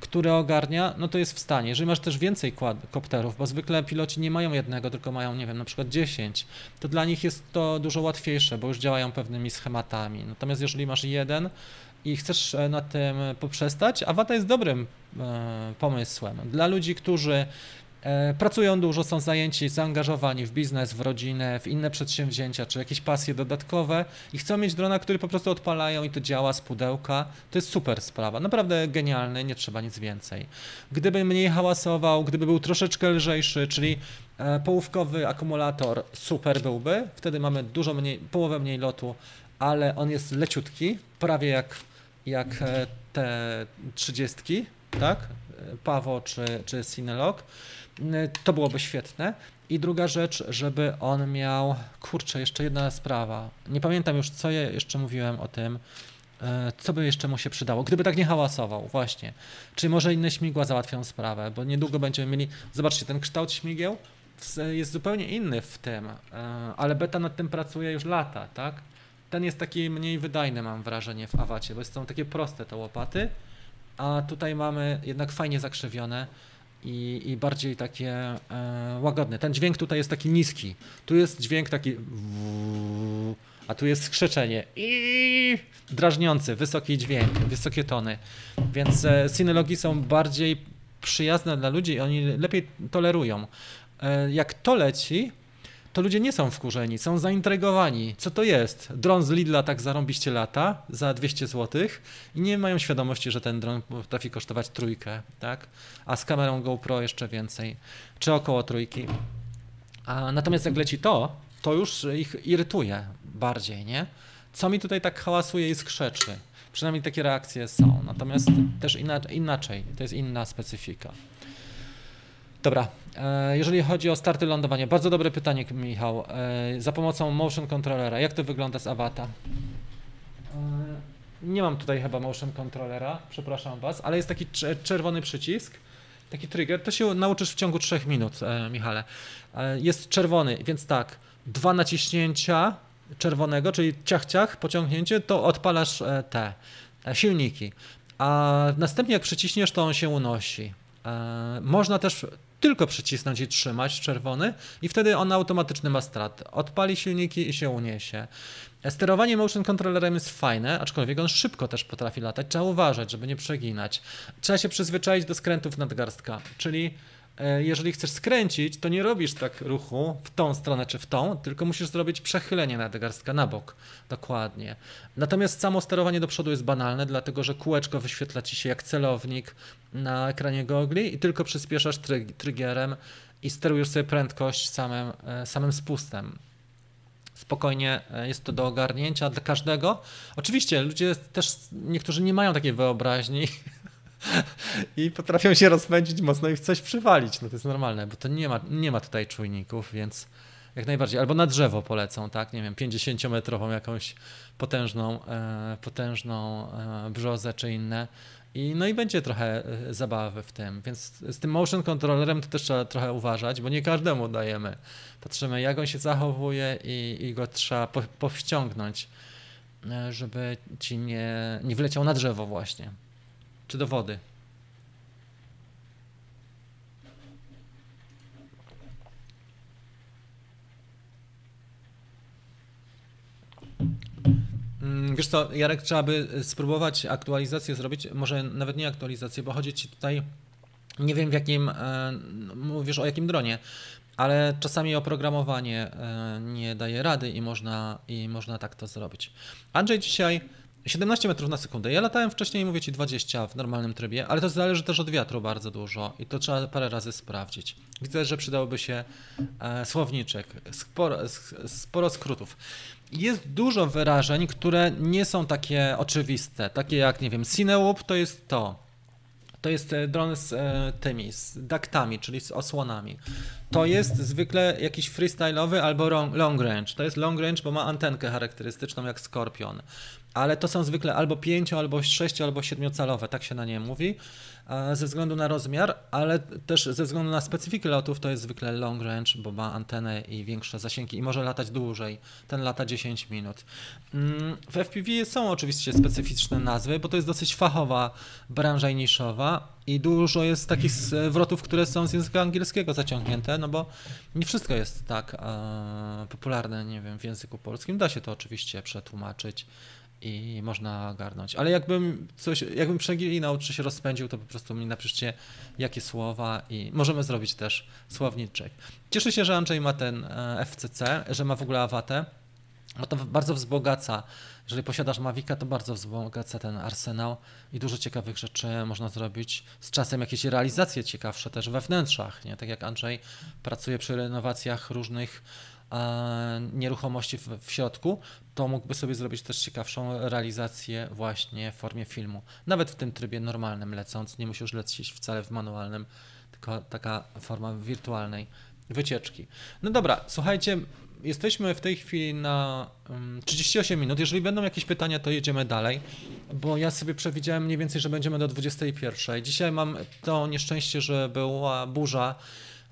które ogarnia, no to jest w stanie. Jeżeli masz też więcej kopterów, bo zwykle piloci nie mają jednego, tylko mają, nie wiem, na przykład 10, to dla nich jest to dużo łatwiejsze, bo już działają pewnymi schematami. Natomiast jeżeli masz jeden i chcesz e, na tym poprzestać, Awata jest dobrym e, pomysłem. Dla ludzi, którzy pracują dużo, są zajęci, zaangażowani w biznes, w rodzinę, w inne przedsięwzięcia, czy jakieś pasje dodatkowe i chcą mieć drona, który po prostu odpalają i to działa z pudełka. To jest super sprawa, naprawdę genialny, nie trzeba nic więcej. Gdyby mniej hałasował, gdyby był troszeczkę lżejszy, czyli e, połówkowy akumulator, super byłby, wtedy mamy dużo mniej, połowę mniej lotu, ale on jest leciutki, prawie jak, jak e, te trzydziestki, tak? Pawo czy, czy Cinelog. Y, to byłoby świetne. I druga rzecz, żeby on miał, kurczę, jeszcze jedna sprawa. Nie pamiętam już, co ja jeszcze mówiłem o tym, y, co by jeszcze mu się przydało, gdyby tak nie hałasował, właśnie. Czy może inne śmigła załatwią sprawę, bo niedługo będziemy mieli, zobaczcie, ten kształt śmigieł jest zupełnie inny w tym, y, ale beta nad tym pracuje już lata, tak? Ten jest taki mniej wydajny, mam wrażenie, w awacie, bo są takie proste te łopaty, a tutaj mamy jednak fajnie zakrzywione i, i bardziej takie e, łagodne. Ten dźwięk tutaj jest taki niski. Tu jest dźwięk taki a tu jest skrzeczenie i drażniący, wysoki dźwięk, wysokie tony. Więc e, synologi są bardziej przyjazne dla ludzi i oni lepiej tolerują. E, jak to leci, to ludzie nie są wkurzeni, są zaintrygowani. Co to jest? Dron z Lidla tak zarąbiście lata za 200 zł i nie mają świadomości, że ten dron potrafi kosztować trójkę, tak? A z kamerą GoPro jeszcze więcej, czy około trójki. A natomiast jak leci to, to już ich irytuje bardziej, nie? Co mi tutaj tak hałasuje i skrzeczy? Przynajmniej takie reakcje są. Natomiast też inaczej, to jest inna specyfika. Dobra, e, jeżeli chodzi o starty lądowania, bardzo dobre pytanie, Michał. E, za pomocą motion controllera, jak to wygląda z Avata? E, nie mam tutaj chyba motion controllera, przepraszam Was, ale jest taki czerwony przycisk, taki trigger. To się nauczysz w ciągu 3 minut, Michale. Jest czerwony, więc tak, dwa naciśnięcia czerwonego, czyli ciach, ciach, pociągnięcie, to odpalasz te silniki. A następnie jak przyciśniesz, to on się unosi. Można też tylko przycisnąć i trzymać czerwony i wtedy on automatyczny ma strat. Odpali silniki i się uniesie. Sterowanie motion controllerem jest fajne, aczkolwiek on szybko też potrafi latać. Trzeba uważać, żeby nie przeginać. Trzeba się przyzwyczaić do skrętów nadgarstka, czyli jeżeli chcesz skręcić, to nie robisz tak ruchu w tą stronę czy w tą, tylko musisz zrobić przechylenie nadgarstka na bok. Dokładnie. Natomiast samo sterowanie do przodu jest banalne, dlatego że kółeczko wyświetla ci się jak celownik na ekranie gogli i tylko przyspieszasz tryg i sterujesz sobie prędkość samym, e, samym spustem spokojnie e, jest to do ogarnięcia dla każdego. Oczywiście ludzie też, niektórzy nie mają takiej wyobraźni i potrafią się rozpędzić mocno i w coś przywalić. No to jest normalne, bo to nie ma, nie ma tutaj czujników, więc jak najbardziej. Albo na drzewo polecą, tak? Nie wiem, 50-metrową jakąś potężną, e, potężną e, brzozę czy inne. I, no i będzie trochę e, zabawy w tym, więc z tym motion controllerem to też trzeba trochę uważać, bo nie każdemu dajemy. Patrzymy jak on się zachowuje i, i go trzeba po, powściągnąć, e, żeby ci nie, nie wleciał na drzewo właśnie, czy do wody. Mm, wiesz co, Jarek, trzeba by spróbować aktualizację zrobić, może nawet nie aktualizację, bo chodzi ci tutaj, nie wiem w jakim, e, mówisz o jakim dronie, ale czasami oprogramowanie e, nie daje rady i można, i można tak to zrobić. Andrzej dzisiaj 17 metrów na sekundę. Ja latałem wcześniej, mówię ci 20 w normalnym trybie, ale to zależy też od wiatru bardzo dużo i to trzeba parę razy sprawdzić. Widzę, że przydałoby się e, słowniczek, sporo, sporo skrótów. Jest dużo wyrażeń, które nie są takie oczywiste, takie jak, nie wiem, Cinewoop to jest to. To jest e, dron z e, tymi, z daktami, czyli z osłonami. To jest zwykle jakiś freestyle'owy albo long range. To jest long range, bo ma antenkę charakterystyczną jak Scorpion ale to są zwykle albo 5, albo 6, albo 7-calowe, tak się na nie mówi, ze względu na rozmiar, ale też ze względu na specyfikę lotów to jest zwykle long range, bo ma antenę i większe zasięgi i może latać dłużej. Ten lata 10 minut. Mm, w FPV są oczywiście specyficzne nazwy, bo to jest dosyć fachowa branża i niszowa i dużo jest takich zwrotów, które są z języka angielskiego zaciągnięte, no bo nie wszystko jest tak e, popularne, nie wiem, w języku polskim. Da się to oczywiście przetłumaczyć i można ogarnąć. Ale jakbym coś, jakbym przeginał, czy się rozpędził, to po prostu mi napiszcie jakie słowa i możemy zrobić też słowniczek. Cieszę się, że Andrzej ma ten e, FCC, że ma w ogóle awatę, bo to bardzo wzbogaca. Jeżeli posiadasz Mavica, to bardzo wzbogaca ten arsenał i dużo ciekawych rzeczy można zrobić. Z czasem jakieś realizacje ciekawsze też we wnętrzach, nie? Tak jak Andrzej pracuje przy renowacjach różnych nieruchomości w, środku, to mógłby sobie zrobić też ciekawszą realizację właśnie w formie filmu. Nawet w tym trybie normalnym lecąc, nie musisz lecieć wcale w manualnym, tylko taka forma wirtualnej wycieczki. No dobra, słuchajcie, jesteśmy w tej chwili na 38 minut. Jeżeli będą jakieś pytania, to jedziemy dalej, bo ja sobie przewidziałem mniej więcej, że będziemy do 21. Dzisiaj mam to nieszczęście, że była burza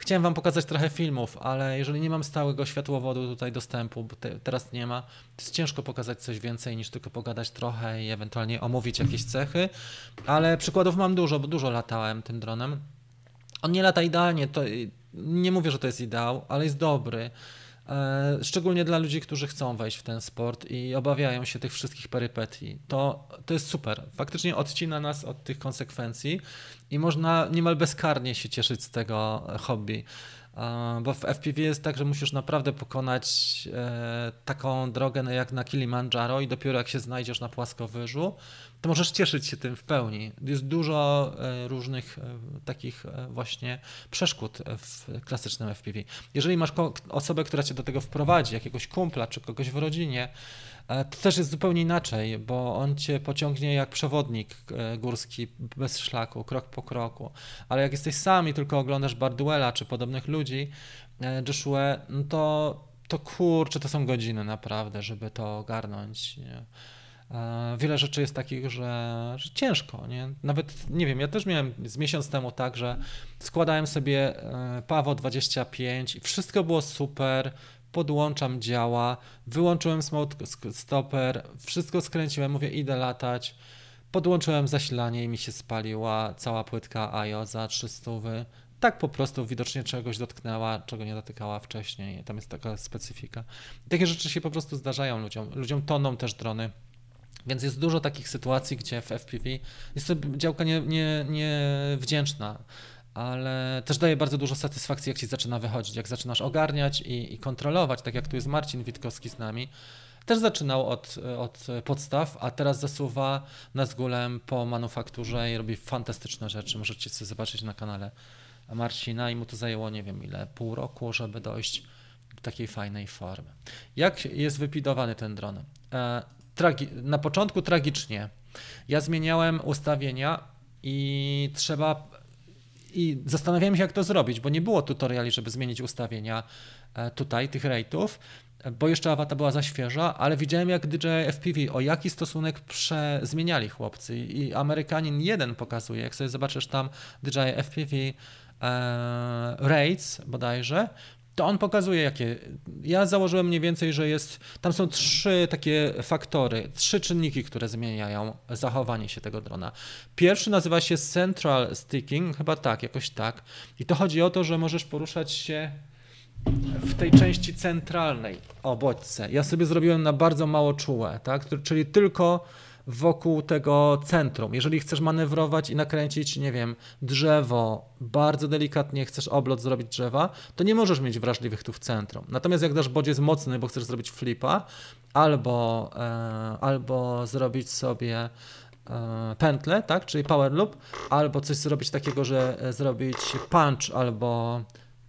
Chciałem wam pokazać trochę filmów, ale jeżeli nie mam stałego światłowodu tutaj dostępu, bo te, teraz nie ma, to jest ciężko pokazać coś więcej niż tylko pogadać trochę i ewentualnie omówić jakieś cechy, ale przykładów mam dużo, bo dużo latałem tym dronem. On nie lata idealnie, to nie mówię, że to jest ideał, ale jest dobry. E, szczególnie dla ludzi, którzy chcą wejść w ten sport i obawiają się tych wszystkich perypetii. To, to jest super. Faktycznie odcina nas od tych konsekwencji i można niemal bezkarnie się cieszyć z tego hobby. E, bo w FPV jest tak, że musisz naprawdę pokonać e, taką drogę jak na Kilimandżaro i dopiero jak się znajdziesz na płaskowyżu, to możesz cieszyć się tym w pełni. Jest dużo e, różnych takich właśnie przeszkód w klasycznym FPV. Jeżeli masz osobę, która cię do tego wprowadzi, jakiegoś kumpla czy kogoś w rodzinie, to też jest zupełnie inaczej, bo on cię pociągnie jak przewodnik e, górski bez szlaku, krok po kroku. Ale jak jesteś sam i tylko oglądasz Barduela czy podobnych ludzi, e, Joshua, no to, to kurczę, to są godziny naprawdę, żeby to ogarnąć. Nie? E, wiele rzeczy jest takich, że, że, ciężko. Nie? Nawet nie wiem, ja też miałem z miesiąc temu tak, że składałem sobie Pawo 25 i wszystko było super podłączam, działa, wyłączyłem smoke stopper, wszystko skręciłem, mówię idę latać, podłączyłem zasilanie i mi się spaliła cała płytka IO za 300. tak po prostu widocznie czegoś dotknęła, czego nie dotykała wcześniej. Tam jest taka specyfika. Takie rzeczy się po prostu zdarzają ludziom. Ludziom toną też drony. Więc jest dużo takich sytuacji, gdzie w FPV jest to działka niewdzięczna. Nie, nie wdzięczna ale też daje bardzo dużo satysfakcji, jak ci zaczyna wychodzić, jak zaczynasz ogarniać i, i kontrolować, tak jak tu jest Marcin Witkowski z nami. Też zaczynał od, od podstaw, a teraz zasuwa na zgulem po manufakturze i robi fantastyczne rzeczy. Możecie sobie zobaczyć na kanale Marcina i mu to zajęło nie wiem ile, pół roku, żeby dojść do takiej fajnej formy. Jak jest wypidowany ten dron? Na początku tragicznie. Ja zmieniałem ustawienia i trzeba i zastanawiałem się, jak to zrobić, bo nie było tutoriali, żeby zmienić ustawienia e, tutaj, tych rate'ów, bo jeszcze awata była za świeża, ale widziałem, jak DJ FPV, o jaki stosunek prze... zmieniali chłopcy. I Amerykanin jeden pokazuje, jak sobie zobaczysz tam DJ FPV e, rates bodajże, to on pokazuje, jakie. Ja założyłem mniej więcej, że jest. Tam są trzy takie faktory, trzy czynniki, które zmieniają zachowanie się tego drona. Pierwszy nazywa się Central Sticking, chyba tak, jakoś tak. I to chodzi o to, że możesz poruszać się w tej części centralnej o bodźce. Ja sobie zrobiłem na bardzo mało czułe, tak? czyli tylko wokół tego centrum. Jeżeli chcesz manewrować i nakręcić, nie wiem, drzewo, bardzo delikatnie chcesz oblot zrobić drzewa, to nie możesz mieć wrażliwych tu w centrum. Natomiast jak dasz bodziec mocny, bo chcesz zrobić flipa, albo, e, albo zrobić sobie e, pętlę, tak, czyli power loop, albo coś zrobić takiego, że e, zrobić punch albo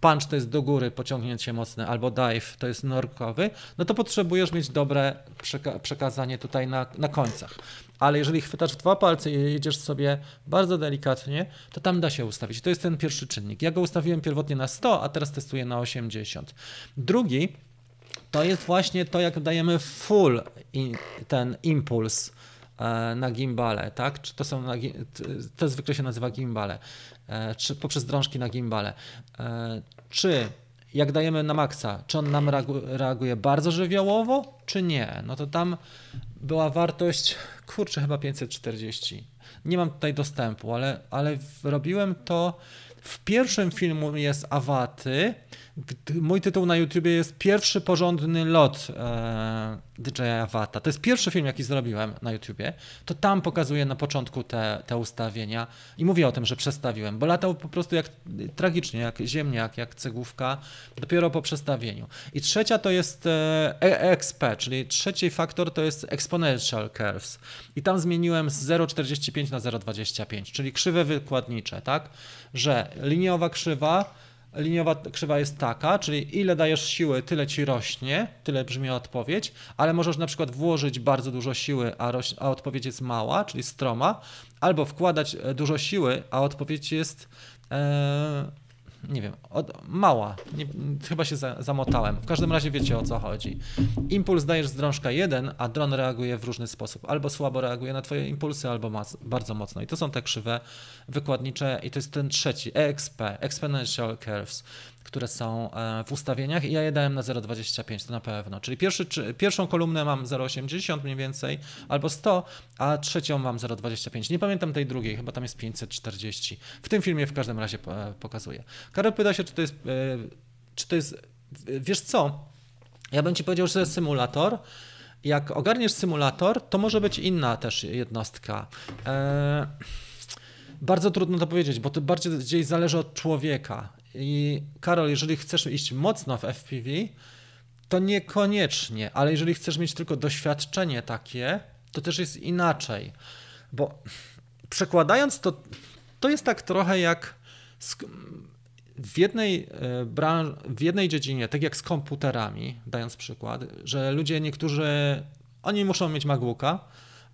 punch to jest do góry pociągnięcie mocne, albo dive to jest norkowy, no to potrzebujesz mieć dobre przeka przekazanie tutaj na, na końcach. Ale jeżeli chwytasz dwa palce i jedziesz sobie bardzo delikatnie, to tam da się ustawić. To jest ten pierwszy czynnik. Ja go ustawiłem pierwotnie na 100, a teraz testuję na 80. Drugi to jest właśnie to, jak dajemy full in, ten impuls e, na gimbale, tak? Czy to są to zwykle się nazywa gimbale. E, czy poprzez drążki na gimbale. E, czy jak dajemy na maksa, czy on nam reaguje bardzo żywiołowo, czy nie? No to tam była wartość, kurczę, chyba 540. Nie mam tutaj dostępu, ale, ale robiłem to. W pierwszym filmu jest Awaty, Mój tytuł na YouTubie jest Pierwszy porządny lot e, DJ'a Wata. To jest pierwszy film, jaki zrobiłem na YouTubie. To tam pokazuję na początku te, te ustawienia i mówię o tym, że przestawiłem, bo latał po prostu jak tragicznie, jak ziemniak, jak cegłówka, dopiero po przestawieniu. I trzecia to jest e, EXP, czyli trzeci faktor to jest Exponential Curves. I tam zmieniłem z 0,45 na 0,25, czyli krzywe wykładnicze, tak? Że liniowa krzywa liniowa krzywa jest taka, czyli ile dajesz siły, tyle ci rośnie, tyle brzmi odpowiedź, ale możesz na przykład włożyć bardzo dużo siły, a, roś, a odpowiedź jest mała, czyli stroma, albo wkładać e, dużo siły, a odpowiedź jest e, nie wiem, od, mała. Nie, chyba się za, zamotałem. W każdym razie wiecie o co chodzi. Impuls dajesz z drążka 1, a dron reaguje w różny sposób. Albo słabo reaguje na twoje impulsy, albo bardzo mocno. I to są te krzywe wykładnicze i to jest ten trzeci, EXP, Exponential Curves które są e, w ustawieniach i ja je dałem na 0,25, to na pewno. Czyli pierwszy, pierwszą kolumnę mam 0,80 mniej więcej albo 100, a trzecią mam 0,25. Nie pamiętam tej drugiej, chyba tam jest 540. W tym filmie w każdym razie e, pokazuję. Karol pyta się, czy to jest, e, czy to jest, wiesz co, ja bym ci powiedział, że to jest symulator, jak ogarniesz symulator, to może być inna też jednostka. Eee, bardzo trudno to powiedzieć, bo to bardziej zależy od człowieka. I Karol, jeżeli chcesz iść mocno w FPV, to niekoniecznie, ale jeżeli chcesz mieć tylko doświadczenie takie, to też jest inaczej. Bo przekładając to, to jest tak trochę jak w jednej, e, branż, w jednej dziedzinie, tak jak z komputerami, dając przykład, że ludzie niektórzy, oni muszą mieć MacBooka,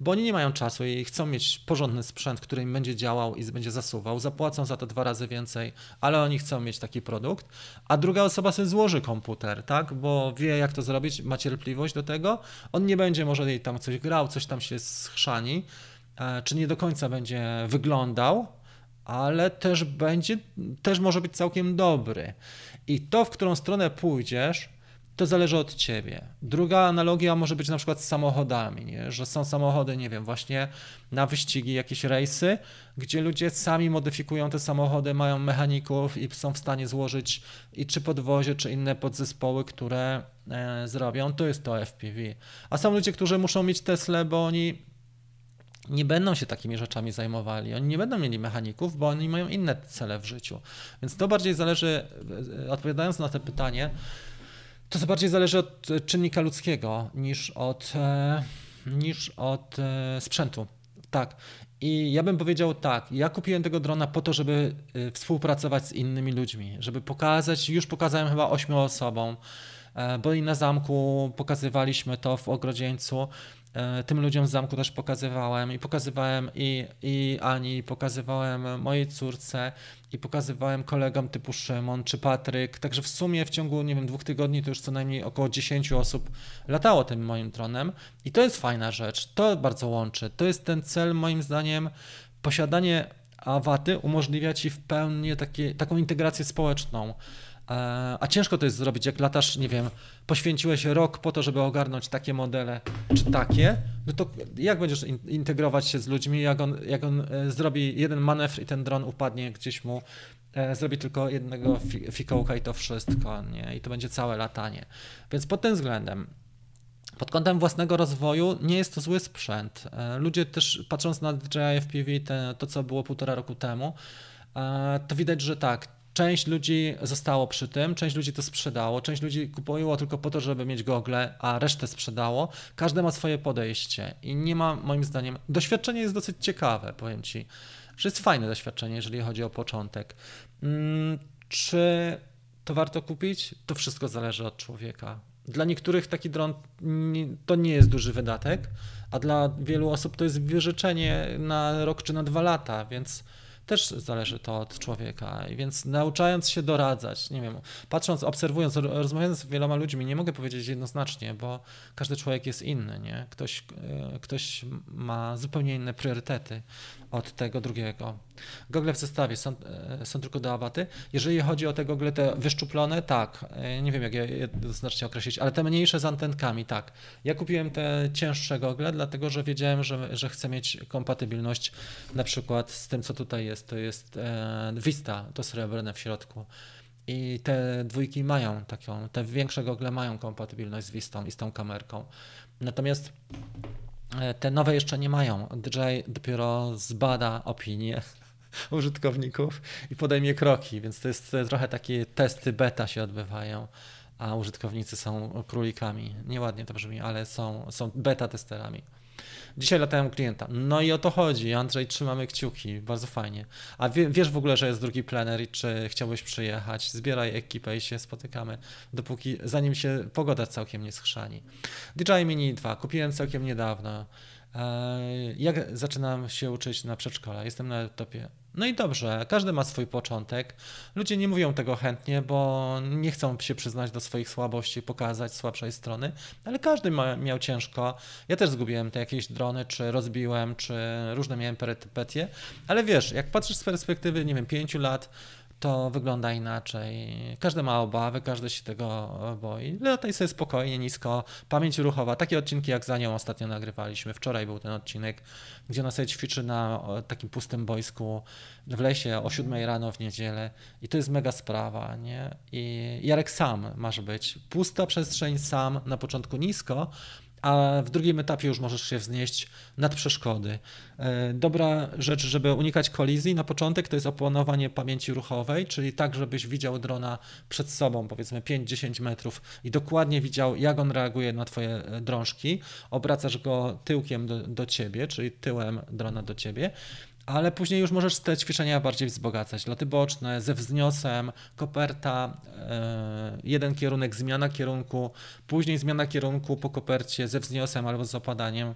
bo oni nie mają czasu i chcą mieć porządny sprzęt, który im będzie działał i będzie zasuwał. Zapłacą za to dwa razy więcej, ale oni chcą mieć taki produkt. A druga osoba sobie złoży komputer, tak? Bo wie, jak to zrobić, ma cierpliwość do tego. On nie będzie może jej tam coś grał, coś tam się schrzani, e, czy nie do końca będzie wyglądał, ale też będzie, też może być całkiem dobry. I to, w którą stronę pójdziesz, to zależy od ciebie. Druga analogia może być na przykład z samochodami, nie? że są samochody, nie wiem, właśnie na wyścigi, jakieś rejsy, gdzie ludzie sami modyfikują te samochody, mają mechaników i są w stanie złożyć i czy podwozie, czy inne podzespoły, które e, zrobią. To jest to FPV. A są ludzie, którzy muszą mieć Tesla, bo oni nie będą się takimi rzeczami zajmowali. Oni nie będą mieli mechaników, bo oni mają inne cele w życiu. Więc to bardziej zależy, e, odpowiadając na to pytanie, to co bardziej zależy od czynnika ludzkiego niż od, e, niż od e, sprzętu. Tak. I ja bym powiedział tak, ja kupiłem tego drona po to, żeby współpracować z innymi ludźmi, żeby pokazać, już pokazałem chyba ośmiu osobom, bo i na zamku pokazywaliśmy to w Ogrodzieńcu, E, tym ludziom z zamku też pokazywałem i pokazywałem i, i Ani, pokazywałem mojej córce i pokazywałem kolegom typu Szymon czy Patryk, także w sumie w ciągu, nie wiem, dwóch tygodni to już co najmniej około 10 osób latało tym moim dronem i to jest fajna rzecz, to bardzo łączy, to jest ten cel moim zdaniem, posiadanie awaty umożliwia ci w pełni takie, taką integrację społeczną, E, a ciężko to jest zrobić, jak latasz, nie wiem, poświęciłeś rok po to, żeby ogarnąć takie modele czy takie, no to jak będziesz integrować się z ludźmi, jak on, jak on e, zrobi jeden manewr i ten dron upadnie gdzieś mu, e, zrobi tylko jednego fikołka i to wszystko, nie? I to będzie całe latanie. Więc pod tym względem pod kątem własnego rozwoju nie jest to zły sprzęt. Ludzie też patrząc na DJI FPV, te, to co było półtora roku temu, to widać, że tak, Część ludzi zostało przy tym, część ludzi to sprzedało, część ludzi kupowało tylko po to, żeby mieć gogle, a resztę sprzedało. Każdy ma swoje podejście i nie ma, moim zdaniem, doświadczenie jest dosyć ciekawe, powiem Ci, że jest fajne doświadczenie, jeżeli chodzi o początek. Hmm, czy to warto kupić? To wszystko zależy od człowieka. Dla niektórych taki dron to nie jest duży wydatek, a dla wielu osób to jest wyrzeczenie na rok czy na dwa lata, więc też zależy to od człowieka. I więc nauczając się doradzać, nie wiem, patrząc, obserwując, rozmawiając z wieloma ludźmi, nie mogę powiedzieć jednoznacznie, bo każdy człowiek jest inny, nie? Ktoś, e, ktoś ma zupełnie inne priorytety od tego drugiego. Gogle w zestawie są, e, są tylko do awaty. Jeżeli chodzi o te gogle te wyszczuplone, tak, e, nie wiem jak je jednoznacznie określić, ale te mniejsze z antenkami, tak. Ja kupiłem te cięższe gogle, dlatego że wiedziałem, że, że chcę mieć kompatybilność na przykład z tym, co tutaj jest. To jest e, Vista, to srebrne w środku. I te dwójki mają taką, te większe gogle mają kompatybilność z Vistą i z tą kamerką. Natomiast E, te nowe jeszcze nie mają. DJI dopiero zbada opinię użytkowników i podejmie kroki, więc to jest trochę takie testy beta się odbywają, a użytkownicy są królikami. Nieładnie to brzmi, ale są, są beta testerami. Dzisiaj latają klienta. No i o to chodzi. Andrzej, trzymamy kciuki. Bardzo fajnie. A wie, wiesz w ogóle, że jest drugi plener i czy chciałbyś przyjechać? Zbieraj ekipę i się spotykamy, dopóki, zanim się pogoda całkiem nie schrzani. DJI Mini 2 kupiłem całkiem niedawno. E, jak zaczynam się uczyć na przedszkole? Jestem na topie. No i dobrze, każdy ma swój początek. Ludzie nie mówią tego chętnie, bo nie chcą się przyznać do swoich słabości, pokazać słabszej strony, ale każdy ma, miał ciężko. Ja też zgubiłem te jakieś drony, czy rozbiłem, czy różne miałem perypetie, ale wiesz, jak patrzysz z perspektywy, nie wiem, pięciu lat, to wygląda inaczej. Każdy ma obawy, każdy się tego boi. Lataj sobie spokojnie, nisko. Pamięć ruchowa, takie odcinki jak za nią ostatnio nagrywaliśmy. Wczoraj był ten odcinek, gdzie ona sobie ćwiczy na takim pustym boisku w lesie o 7 rano w niedzielę i to jest mega sprawa, nie? I Jarek sam masz być. Pusta przestrzeń sam, na początku nisko, a w drugim etapie już możesz się wznieść nad przeszkody. E, dobra rzecz, żeby unikać kolizji na początek, to jest opłanowanie pamięci ruchowej, czyli tak, żebyś widział drona przed sobą, powiedzmy 5-10 metrów i dokładnie widział, jak on reaguje na twoje e, drążki. Obracasz go tyłkiem do, do ciebie, czyli tyłem drona do ciebie ale później już możesz te ćwiczenia bardziej wzbogacać. Loty boczne, ze wzniosem, koperta, e, jeden kierunek, zmiana kierunku, później zmiana kierunku po kopercie ze wzniosem albo z opadaniem.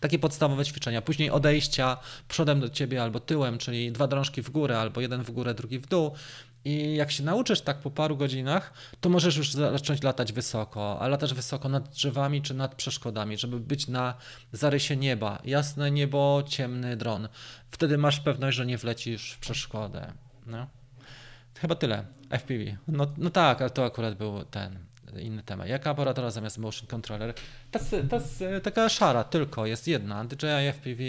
Takie podstawowe ćwiczenia. Później odejścia przodem do ciebie albo tyłem, czyli dwa drążki w górę albo jeden w górę, drugi w dół. I jak się nauczysz tak po paru godzinach, to możesz już zacząć latać wysoko, a latasz wysoko nad drzewami czy nad przeszkodami, żeby być na zarysie nieba. Jasne niebo, ciemny dron. Wtedy masz pewność, że nie wlecisz w przeszkodę. No. Chyba tyle. FPV. No, no tak, ale to akurat był ten inny temat. Jaka aparatura zamiast motion controller? Jest e, taka szara, tylko jest jedna. DJI FPV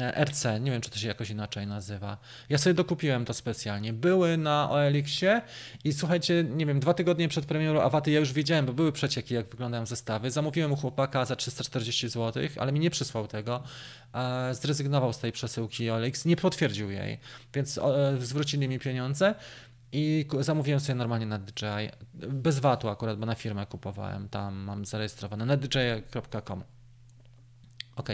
RC, nie wiem czy to się jakoś inaczej nazywa. Ja sobie dokupiłem to specjalnie. Były na OLX-ie i słuchajcie, nie wiem, dwa tygodnie przed premierą Awaty ja już wiedziałem, bo były przecieki, jak wyglądają zestawy. Zamówiłem u chłopaka za 340 zł, ale mi nie przysłał tego. Zrezygnował z tej przesyłki OLX, nie potwierdził jej, więc zwrócili mi pieniądze. I zamówiłem sobie normalnie na DJI, bez VAT-u akurat, bo na firmę kupowałem, tam mam zarejestrowane, na dji.com. Ok.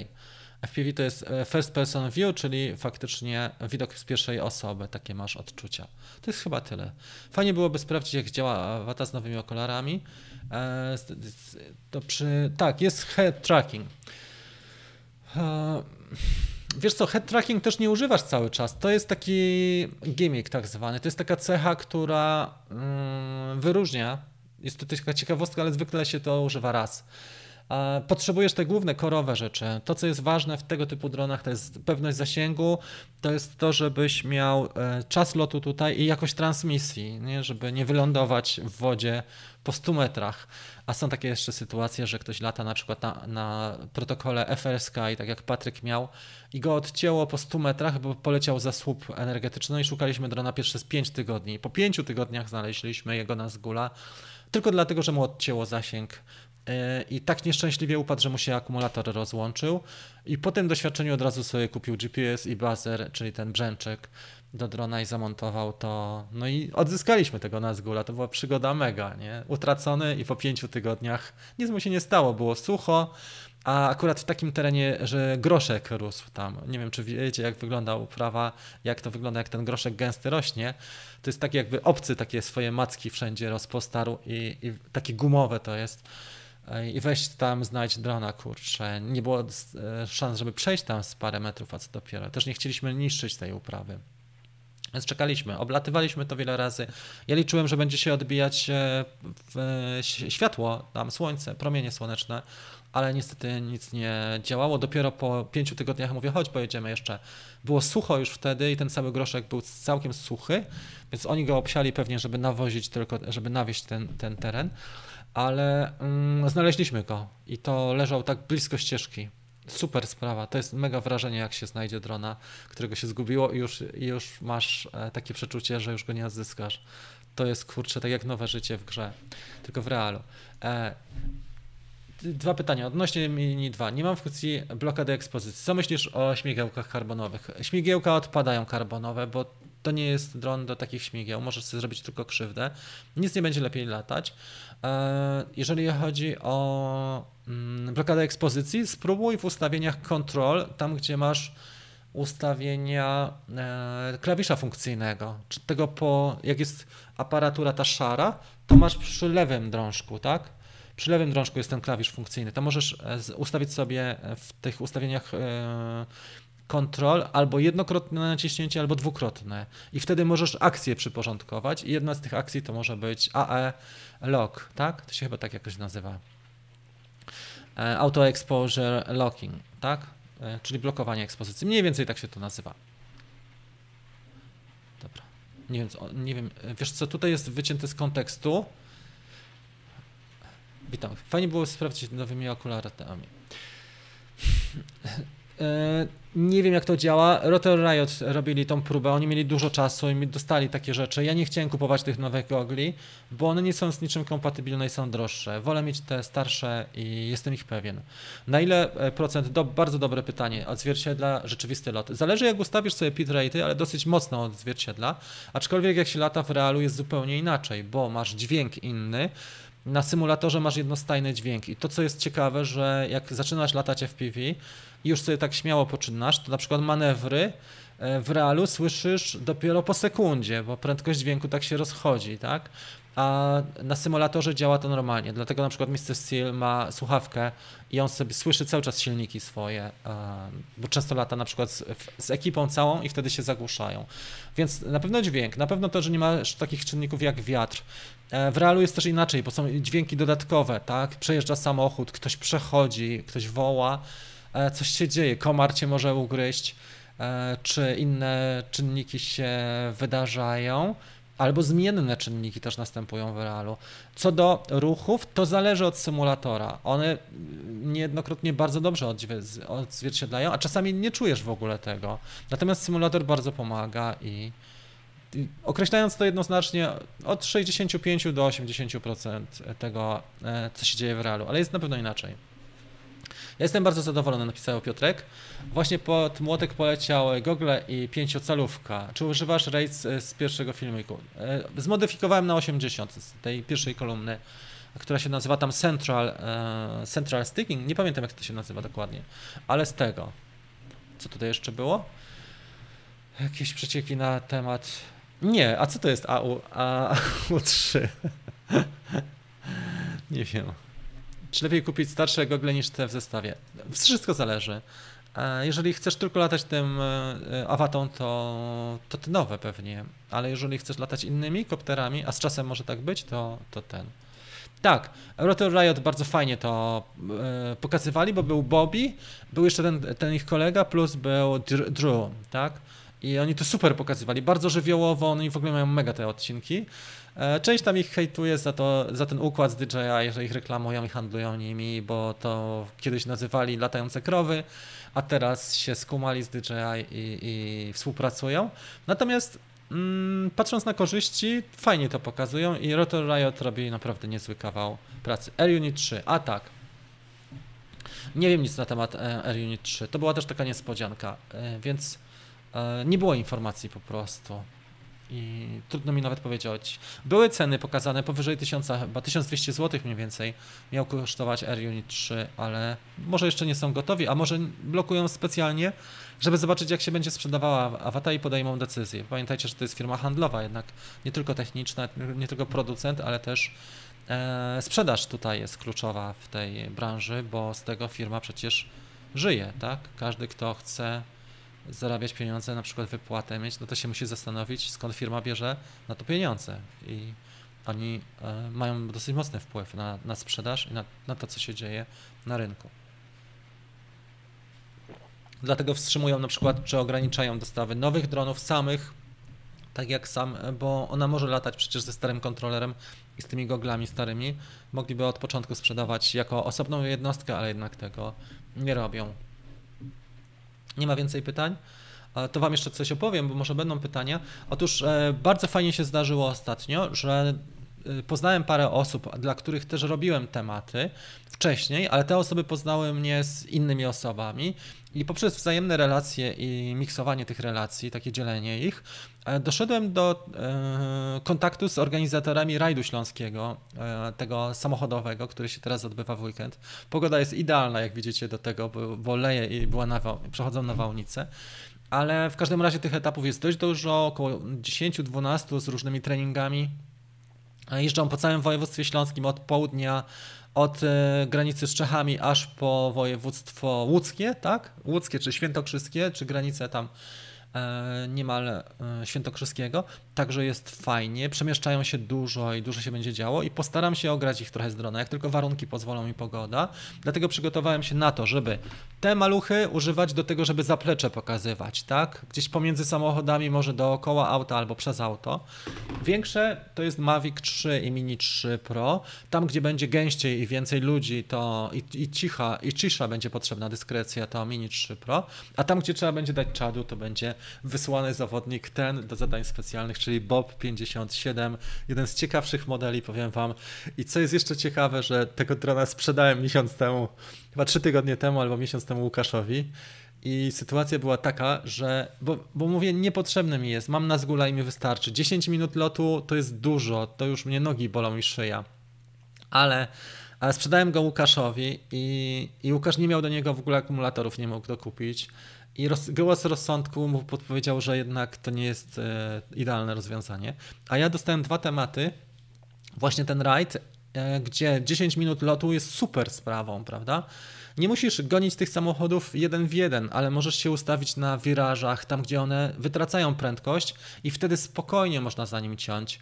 FPV to jest e, first person view, czyli faktycznie widok z pierwszej osoby, takie masz odczucia. To jest chyba tyle. Fajnie byłoby sprawdzić, jak działa Wata z nowymi okularami. E, to przy, tak, jest head tracking. E, wiesz co, head tracking też nie używasz cały czas. To jest taki gimmick tak zwany. To jest taka cecha, która mm, wyróżnia. Jest to taka ciekawostka, ale zwykle się to używa raz. Potrzebujesz te główne korowe rzeczy. To, co jest ważne w tego typu dronach, to jest pewność zasięgu, to jest to, żebyś miał e, czas lotu tutaj i jakość transmisji, nie? żeby nie wylądować w wodzie po 100 metrach. A są takie jeszcze sytuacje, że ktoś lata na przykład na, na protokole FRSK i tak jak Patryk miał i go odcięło po 100 metrach, bo poleciał za słup energetyczny no i szukaliśmy drona pierwsze z 5 tygodni. Po 5 tygodniach znaleźliśmy jego na zgula tylko dlatego, że mu odcięło zasięg i tak nieszczęśliwie upadł, że mu się akumulator rozłączył i po tym doświadczeniu od razu sobie kupił GPS i bazer, czyli ten brzęczek do drona i zamontował to. No i odzyskaliśmy tego Nazgula. To była przygoda mega, nie? Utracony i po pięciu tygodniach nic mu się nie stało. Było sucho, a akurat w takim terenie, że groszek rósł tam. Nie wiem, czy wiecie, jak wygląda uprawa, jak to wygląda, jak ten groszek gęsty rośnie. To jest tak jakby obcy takie swoje macki wszędzie rozpostarł i, i takie gumowe to jest. I weź tam znajdź drona, kurczę. Nie było e, szans, żeby przejść tam z parę metrów, a co dopiero. Też nie chcieliśmy niszczyć tej uprawy. Więc czekaliśmy, oblatywaliśmy to wiele razy. Ja liczyłem, że będzie się odbijać e, światło, tam słońce, promienie słoneczne, ale niestety nic nie działało. Dopiero po pięciu tygodniach mówię, chodź, pojedziemy jeszcze. Było sucho już wtedy i ten cały groszek był całkiem suchy, więc oni go obsiali pewnie, żeby nawozić tylko, żeby nawieść ten, ten teren, ale mm, znaleźliśmy go i to leżał tak blisko ścieżki super sprawa. To jest mega wrażenie, jak się znajdzie drona, którego się zgubiło i już, i już masz e, takie przeczucie, że już go nie odzyskasz. To jest kurczę, tak jak nowe życie w grze, tylko w realu. E, dwa pytania. Odnośnie Mini 2. Nie mam funkcji blokady ekspozycji. Co myślisz o śmigiełkach karbonowych? Śmigiełka odpadają karbonowe, bo to nie jest dron do takich śmigieł. Możesz sobie zrobić tylko krzywdę. Nic nie będzie lepiej latać. E, jeżeli chodzi o mm, blokadę ekspozycji, spróbuj w ustawieniach control, tam gdzie masz ustawienia e, klawisza funkcyjnego, czy tego po, jak jest aparatura ta szara, to masz przy lewym drążku, tak? Przy lewym drążku jest ten klawisz funkcyjny. To możesz e, ustawić sobie w tych ustawieniach kontrol albo jednokrotne naciśnięcie, albo dwukrotne. I wtedy możesz akcję przyporządkować i jedna z tych akcji to może być AE lock, tak? To się chyba tak jakoś nazywa. E, auto Exposure Locking, tak? E, czyli blokowanie ekspozycji. Mniej więcej tak się to nazywa. Dobra. Nie wiem, nie wiem, wiesz co, tutaj jest wycięte z kontekstu. Witam. Fajnie było sprawdzić nowymi okularami. E, nie wiem jak to działa. Rotor Riot robili tą próbę, oni mieli dużo czasu i dostali takie rzeczy. Ja nie chciałem kupować tych nowych gogli, bo one nie są z niczym kompatybilne i są droższe. Wolę mieć te starsze i jestem ich pewien. Na ile e, procent? Do, bardzo dobre pytanie. Odzwierciedla rzeczywisty lot. Zależy jak ustawisz sobie pit rate, ale dosyć mocno odzwierciedla. Aczkolwiek jak się lata w realu jest zupełnie inaczej, bo masz dźwięk inny, na symulatorze masz jednostajny dźwięk. I to, co jest ciekawe, że jak zaczynasz latać FPV już sobie tak śmiało poczynasz, to na przykład manewry e, w realu słyszysz dopiero po sekundzie, bo prędkość dźwięku tak się rozchodzi, tak? A na symulatorze działa to normalnie. Dlatego na przykład Mr. Steel ma słuchawkę i on sobie słyszy cały czas silniki swoje, e, bo często lata na przykład z, z, ekipą całą i wtedy się zagłuszają. Więc na pewno dźwięk, na pewno to, że nie masz takich czynników jak wiatr, E, w realu jest też inaczej, bo są dźwięki dodatkowe, tak? Przejeżdża samochód, ktoś przechodzi, ktoś woła, coś się dzieje, komar cię może ugryźć, e, czy inne czynniki się wydarzają. Albo zmienne czynniki też następują w realu. Co do ruchów, to zależy od symulatora. One niejednokrotnie bardzo dobrze odzwierciedlają, a czasami nie czujesz w ogóle tego. Natomiast symulator bardzo pomaga i, i określając to jednoznacznie od 65 do 80% tego, e, co się dzieje w realu, ale jest na pewno inaczej. Ja jestem bardzo zadowolony, napisał Piotrek. Właśnie pod młotek poleciał Google i pięciocalówka. Czy używasz RAID z pierwszego filmiku? E, zmodyfikowałem na 80 z tej pierwszej kolumny, która się nazywa tam Central, e, Central Sticking. Nie pamiętam jak to się nazywa dokładnie, ale z tego. Co tutaj jeszcze było? Jakieś przecieki na temat. Nie, a co to jest AU, AU3? Nie wiem. Czy lepiej kupić starsze gogle niż te w zestawie? Wszystko zależy. E, jeżeli chcesz tylko latać tym e, awatą, to, to te nowe pewnie, ale jeżeli chcesz latać innymi kopterami, a z czasem może tak być, to, to ten. Tak, Rotor Riot bardzo fajnie to e, pokazywali, bo był Bobby, był jeszcze ten, ten ich kolega, plus był Drew, tak? I oni to super pokazywali, bardzo żywiołowo, oni w ogóle mają mega te odcinki. E, część tam ich hejtuje za, to, za ten układ z DJI, że ich reklamują i handlują nimi, bo to kiedyś nazywali latające krowy, a teraz się skumali z DJI i, i współpracują. Natomiast mm, patrząc na korzyści, fajnie to pokazują i Rotor Riot robi naprawdę niezły kawał pracy. Air Unit 3, a tak. Nie wiem nic na temat e, Air Unit 3. To była też taka niespodzianka, e, więc nie było informacji po prostu i trudno mi nawet powiedzieć. Były ceny pokazane powyżej 1000, chyba 1200 zł mniej więcej miał kosztować Air Unit 3, ale może jeszcze nie są gotowi, a może blokują specjalnie, żeby zobaczyć jak się będzie sprzedawała Avata i podejmą decyzję. Pamiętajcie, że to jest firma handlowa jednak, nie tylko techniczna, nie tylko producent, ale też e, sprzedaż tutaj jest kluczowa w tej branży, bo z tego firma przecież żyje, tak? Każdy, kto chce zarabiać pieniądze, na przykład wypłatę mieć, no to się musi zastanowić, skąd firma bierze na to pieniądze. I oni e, mają dosyć mocny wpływ na, na sprzedaż i na, na to, co się dzieje na rynku. Dlatego wstrzymują na przykład, czy ograniczają dostawy nowych dronów samych, tak jak sam, bo ona może latać przecież ze starym kontrolerem i z tymi goglami starymi. Mogliby od początku sprzedawać jako osobną jednostkę, ale jednak tego nie robią. Nie ma więcej pytań? To Wam jeszcze coś opowiem, bo może będą pytania. Otóż e, bardzo fajnie się zdarzyło ostatnio, że e, poznałem parę osób, dla których też robiłem tematy wcześniej, ale te osoby poznały mnie z innymi osobami i poprzez wzajemne relacje i miksowanie tych relacji, takie dzielenie ich, e, doszedłem do e, kontaktu z organizatorami rajdu śląskiego, e, tego samochodowego, który się teraz odbywa w weekend. Pogoda jest idealna, jak widzicie, do tego, bo leje i była nawał, przechodzą nawałnice. Ale w każdym razie tych etapów jest dość dużo, około 10-12 z różnymi treningami. Jeżdżą po całym województwie śląskim od południa od e, granicy z Czechami aż po województwo łódzkie, tak? Łódzkie czy świętokrzyskie, czy granice tam niemal e, świętokrzyskiego, także jest fajnie, przemieszczają się dużo i dużo się będzie działo i postaram się ograć ich trochę z drona, jak tylko warunki pozwolą mi pogoda, dlatego przygotowałem się na to, żeby te maluchy używać do tego, żeby zaplecze pokazywać, tak? Gdzieś pomiędzy samochodami, może dookoła auta albo przez auto. Większe to jest Mavic 3 i Mini 3 Pro, tam gdzie będzie gęściej i więcej ludzi, to i, i cicha, i cisza będzie potrzebna, dyskrecja, to Mini 3 Pro, a tam gdzie trzeba będzie dać czadu, to będzie wysłany zawodnik ten do zadań specjalnych, czyli Bob 57, jeden z ciekawszych modeli, powiem wam. I co jest jeszcze ciekawe, że tego drona sprzedałem miesiąc temu, chyba trzy tygodnie temu albo miesiąc temu Łukaszowi. I sytuacja była taka, że, bo, bo mówię, niepotrzebny mi jest, mam na zgula i mi wystarczy. 10 minut lotu to jest dużo, to już mnie nogi bolą i szyja. Ale, ale sprzedałem go Łukaszowi i, i Łukasz nie miał do niego w ogóle akumulatorów, nie mógł dokupić. I roz, głos rozsądku mu podpowiedział, że jednak to nie jest e, idealne rozwiązanie. A ja dostałem dwa tematy. Właśnie ten rajd, e, gdzie 10 minut lotu jest super sprawą, prawda? Nie musisz gonić tych samochodów jeden w jeden, ale możesz się ustawić na wirażach, tam gdzie one wytracają prędkość i wtedy spokojnie można za nim ciąć.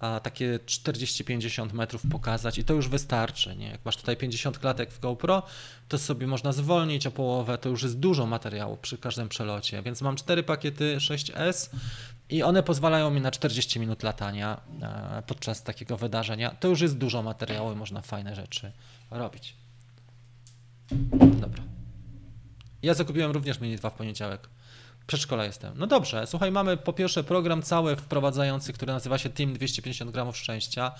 A takie 40-50 metrów pokazać i to już wystarczy. Nie? Jak masz tutaj 50 klatek w GoPro, to sobie można zwolnić o połowę, to już jest dużo materiału przy każdym przelocie. Więc mam cztery pakiety 6S i one pozwalają mi na 40 minut latania e, podczas takiego wydarzenia. To już jest dużo materiału i można fajne rzeczy robić. Dobra. Ja zakupiłem również Mini 2 w poniedziałek. Przedszkola jestem. No dobrze, słuchaj, mamy po pierwsze program cały wprowadzający, który nazywa się Team 250 gramów szczęścia.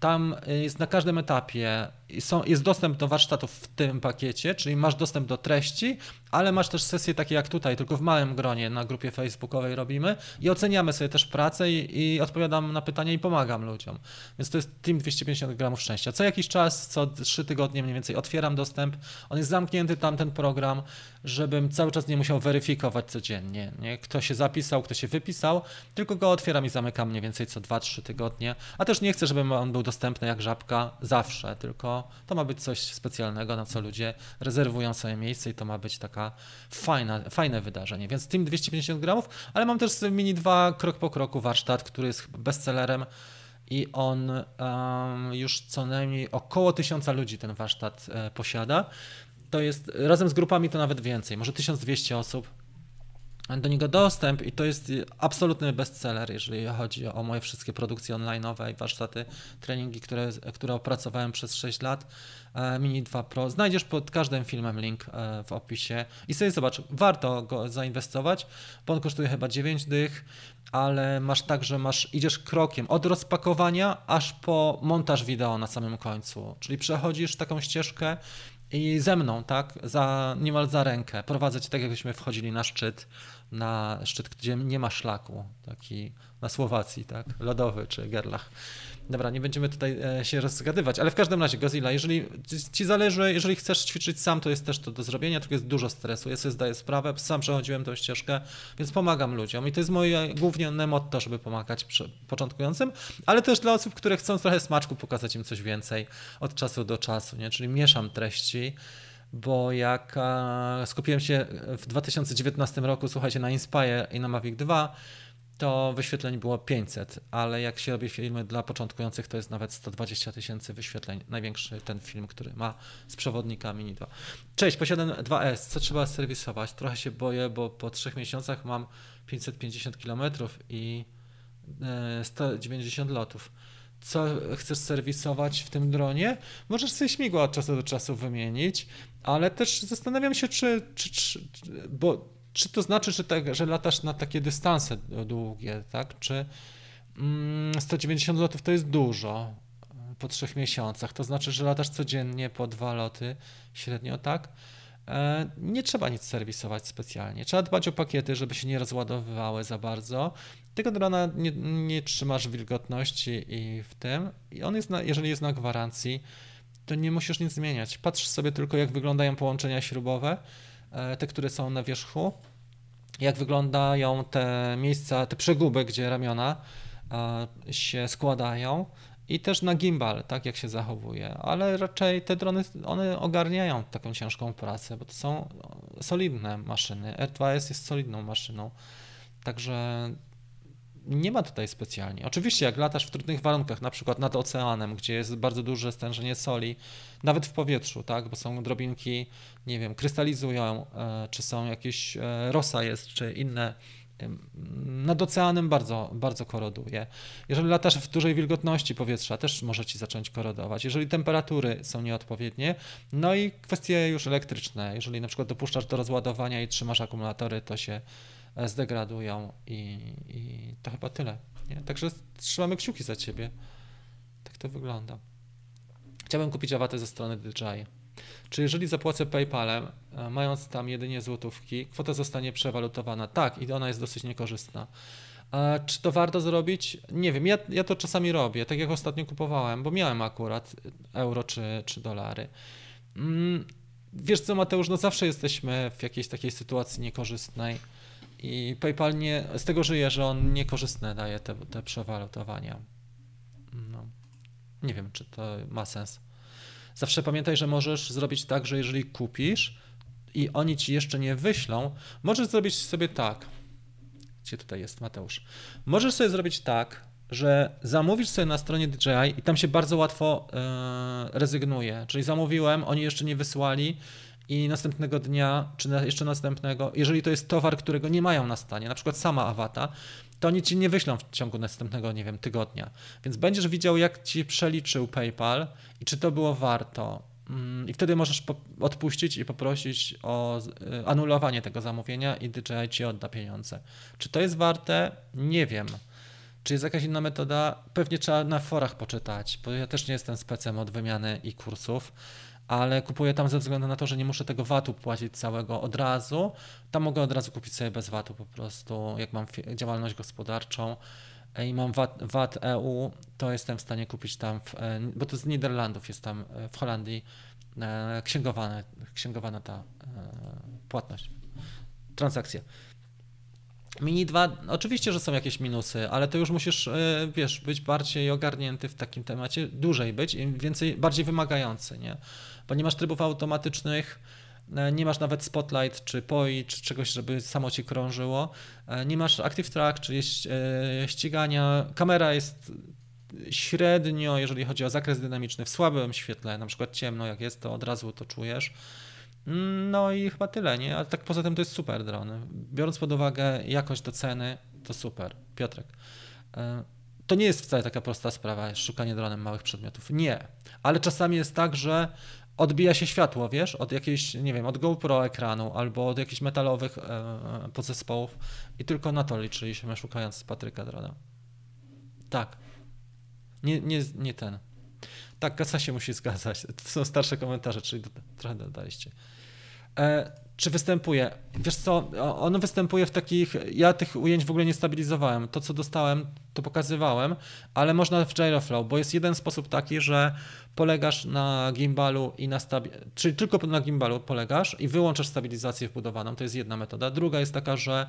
Tam y, jest na każdym etapie, są, jest dostęp do warsztatów w tym pakiecie, czyli masz dostęp do treści, ale masz też sesje takie jak tutaj, tylko w małym gronie na grupie facebookowej robimy i oceniamy sobie też pracę i, i odpowiadam na pytania i pomagam ludziom. Więc to jest Team 250 gramów szczęścia. Co jakiś czas, co trzy tygodnie mniej więcej otwieram dostęp. On jest zamknięty tam ten program, żebym cały czas nie musiał weryfikować codziennie, nie? kto się zapisał, kto się wypisał, tylko go otwieram i zamykam mniej więcej co 2-3 tygodnie. A też nie chcę, żeby on był dostępny jak żabka zawsze, tylko to ma być coś specjalnego, na co ludzie rezerwują sobie miejsce i to ma być taka fajna, fajne wydarzenie. Więc Team 250 gramów, ale mam też Mini 2 krok po kroku warsztat, który jest bestsellerem i on um, już co najmniej około tysiąca ludzi ten warsztat e, posiada. To jest razem z grupami to nawet więcej, może 1200 osób do niego dostęp i to jest absolutny bestseller, jeżeli chodzi o moje wszystkie produkcje online'owe i warsztaty, treningi, które, które opracowałem przez 6 lat. E, Mini 2 Pro. Znajdziesz pod każdym filmem link e, w opisie. I sobie zobacz, warto go zainwestować, bo on kosztuje chyba 9 dych, ale masz tak, że masz, idziesz krokiem od rozpakowania aż po montaż wideo na samym końcu, czyli przechodzisz taką ścieżkę i ze mną, tak, za, niemal za rękę, prowadzę cię tak, jakbyśmy wchodzili na szczyt, na szczyt, gdzie nie ma szlaku, taki na Słowacji, tak, lodowy czy Gerlach. Dobra, nie będziemy tutaj e, się rozgadywać, ale w każdym razie, Gozilla, jeżeli ci zależy, jeżeli chcesz ćwiczyć sam, to jest też to do zrobienia, tylko jest dużo stresu. Ja sobie zdaję sprawę, sam przechodziłem tą ścieżkę, więc pomagam ludziom i to jest moje głównie motto, żeby pomagać początkującym, ale też dla osób, które chcą trochę smaczku pokazać im coś więcej od czasu do czasu, nie? czyli mieszam treści bo jak e, skupiłem się w 2019 roku, słuchajcie, na Inspire i na Mavic 2, to wyświetleń było 500, ale jak się robi filmy dla początkujących, to jest nawet 120 tysięcy wyświetleń. Największy ten film, który ma z przewodnika Mini 2. Cześć, posiadam 2S. Co trzeba serwisować? Trochę się boję, bo po trzech miesiącach mam 550 km i 190 e, lotów. Co chcesz serwisować w tym dronie? Możesz sobie śmigło od czasu do czasu wymienić, ale też zastanawiam się, czy, czy, czy bo czy to znaczy, że, tak, że latasz na takie dystanse długie, tak? Czy 190 mm, lotów to jest dużo po trzech miesiącach? To znaczy, że latasz codziennie po dwa loty średnio, tak? E, nie trzeba nic serwisować specjalnie. Trzeba dbać o pakiety, żeby się nie rozładowywały za bardzo. Tego drona nie, nie trzymasz wilgotności i w tym. I on jest, na, jeżeli jest na gwarancji, to nie musisz nic zmieniać. Patrz sobie tylko, jak wyglądają połączenia śrubowe E, te, które są na wierzchu, jak wyglądają te miejsca, te przeguby, gdzie ramiona e, się składają i też na gimbal, tak jak się zachowuje, ale raczej te drony, one ogarniają taką ciężką pracę, bo to są solidne maszyny. R2S jest solidną maszyną, także nie ma tutaj specjalnie. Oczywiście, jak latasz w trudnych warunkach, na przykład nad oceanem, gdzie jest bardzo duże stężenie soli, nawet w powietrzu, tak, bo są drobinki, nie wiem, krystalizują, e, czy są jakieś e, rosa jest, czy inne. Nad oceanem bardzo, bardzo koroduje. Jeżeli latasz w dużej wilgotności powietrza, też może ci zacząć korodować. Jeżeli temperatury są nieodpowiednie, no i kwestie już elektryczne. Jeżeli na przykład dopuszczasz do rozładowania i trzymasz akumulatory, to się zdegradują i, i to chyba tyle. Nie? Także trzymamy kciuki za ciebie. Tak to wygląda. Chciałbym kupić awatę ze strony DJI. Czy jeżeli zapłacę PayPalem, e, mając tam jedynie złotówki, kwota zostanie przewalutowana? Tak, i ona jest dosyć niekorzystna. A czy to warto zrobić? Nie wiem, ja, ja to czasami robię, tak jak ostatnio kupowałem, bo miałem akurat euro czy, czy dolary. Mm, wiesz co, Mateusz, no zawsze jesteśmy w jakiejś takiej sytuacji niekorzystnej i PayPal nie, z tego żyje, że on niekorzystne daje te, te przewalutowania. No. Nie wiem, czy to ma sens. Zawsze pamiętaj, że możesz zrobić tak, że jeżeli kupisz i oni ci jeszcze nie wyślą, możesz zrobić sobie tak. Gdzie tutaj jest Mateusz? Możesz sobie zrobić tak, że zamówisz sobie na stronie DJI i tam się bardzo łatwo e, rezygnuje. Czyli zamówiłem, oni jeszcze nie wysłali i następnego dnia, czy jeszcze następnego, jeżeli to jest towar, którego nie mają na stanie, na przykład sama awata, to oni ci nie wyślą w ciągu następnego, nie wiem, tygodnia. Więc będziesz widział, jak ci przeliczył PayPal i czy to było warto. Mm, I wtedy możesz odpuścić i poprosić o y, anulowanie tego zamówienia i DJI ci odda pieniądze. Czy to jest warte? Nie wiem. Czy jest jakaś inna metoda? Pewnie trzeba na forach poczytać, bo ja też nie jestem specem od wymiany i kursów, ale kupuję tam ze względu na to, że nie muszę tego VAT-u płacić całego od razu. Tam mogę od razu kupić sobie bez VAT-u po prostu, jak mam działalność gospodarczą i mam VAT, VAT, EU, to jestem w stanie kupić tam, w, e, bo to z Niderlandów jest tam e, w Holandii e, księgowane, księgowana ta płatność, transakcja. Mini 2, oczywiście, że są jakieś minusy, ale to już musisz, wiesz, być bardziej ogarnięty w takim temacie, dłużej być i więcej, bardziej wymagający, nie? Bo nie masz trybów automatycznych, E, nie masz nawet spotlight czy POI, czy czegoś, żeby samo ci krążyło, e, nie masz active track, czyli e, ścigania, kamera jest średnio, jeżeli chodzi o zakres dynamiczny, w słabym świetle, na przykład ciemno jak jest, to od razu to czujesz. No i chyba tyle, nie? Ale tak poza tym to jest super dron. Biorąc pod uwagę jakość do ceny, to super. Piotrek. To nie jest wcale taka prosta sprawa, szukanie dronem małych przedmiotów. Nie. Ale czasami jest tak, że odbija się światło, wiesz, od jakiejś, nie wiem, od GoPro ekranu albo od jakichś metalowych e, podzespołów i tylko na to liczyliśmy szukając Patryka Drona. Tak. Nie, nie, nie ten. Tak, kasa się musi zgadzać. To są starsze komentarze, czyli do, trochę dodaliście. E, czy występuje? Wiesz co, on występuje w takich, ja tych ujęć w ogóle nie stabilizowałem. To, co dostałem, to pokazywałem, ale można w Gyroflow, bo jest jeden sposób taki, że polegasz na gimbalu i na stabi- czyli tylko na gimbalu polegasz i wyłączasz stabilizację wbudowaną, to jest jedna metoda. Druga jest taka, że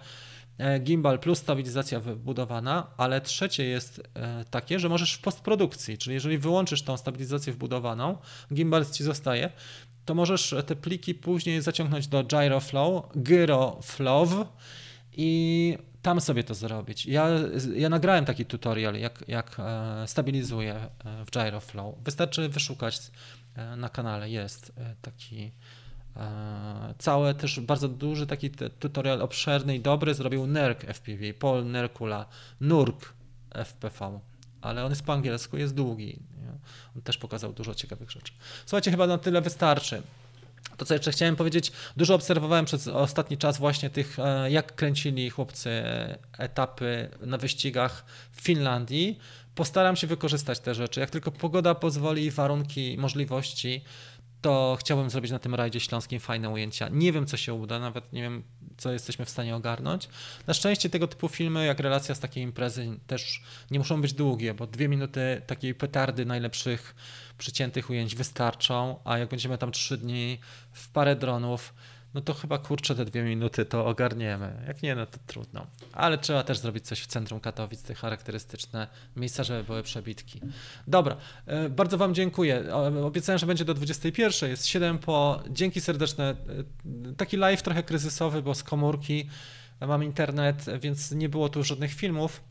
e, gimbal plus stabilizacja wbudowana, ale trzecie jest e, takie, że możesz w postprodukcji, czyli jeżeli wyłączysz tą stabilizację wbudowaną, gimbal ci zostaje, to możesz te pliki później zaciągnąć do Gyroflow, Gyroflow i tam sobie to zrobić. Ja, ja nagrałem taki tutorial, jak, jak e, stabilizuję e, w Gyroflow. Wystarczy wyszukać e, na kanale, jest taki cały też bardzo duży taki tutorial obszerny i dobry zrobił NERK FPV, Paul Nerkula, NURK FPV, ale on jest po angielsku, jest długi. On też pokazał dużo ciekawych rzeczy. Słuchajcie, chyba na tyle wystarczy. To, co jeszcze chciałem powiedzieć, dużo obserwowałem przez ostatni czas właśnie tych, e, jak kręcili chłopcy etapy na wyścigach w Finlandii. Postaram się wykorzystać te rzeczy. Jak tylko pogoda pozwoli, warunki, możliwości, to chciałbym zrobić na tym rajdzie śląskim fajne ujęcia. Nie wiem, co się uda, nawet nie wiem, co jesteśmy w stanie ogarnąć. Na szczęście tego typu filmy, jak relacja z takiej imprezy, też nie muszą być długie, bo dwie minuty takiej petardy najlepszych przyciętych ujęć wystarczą, a jak będziemy tam trzy dni w parę dronów, no to chyba kurczę te dwie minuty to ogarniemy. Jak nie, no to trudno. Ale trzeba też zrobić coś w centrum Katowic, te charakterystyczne miejsca, żeby były przebitki. Dobra, e, bardzo Wam dziękuję. Obiecałem, że będzie do 21, jest 7 po. Dzięki serdeczne. E, taki live trochę kryzysowy, bo z komórki mam internet, więc nie było tu żadnych filmów,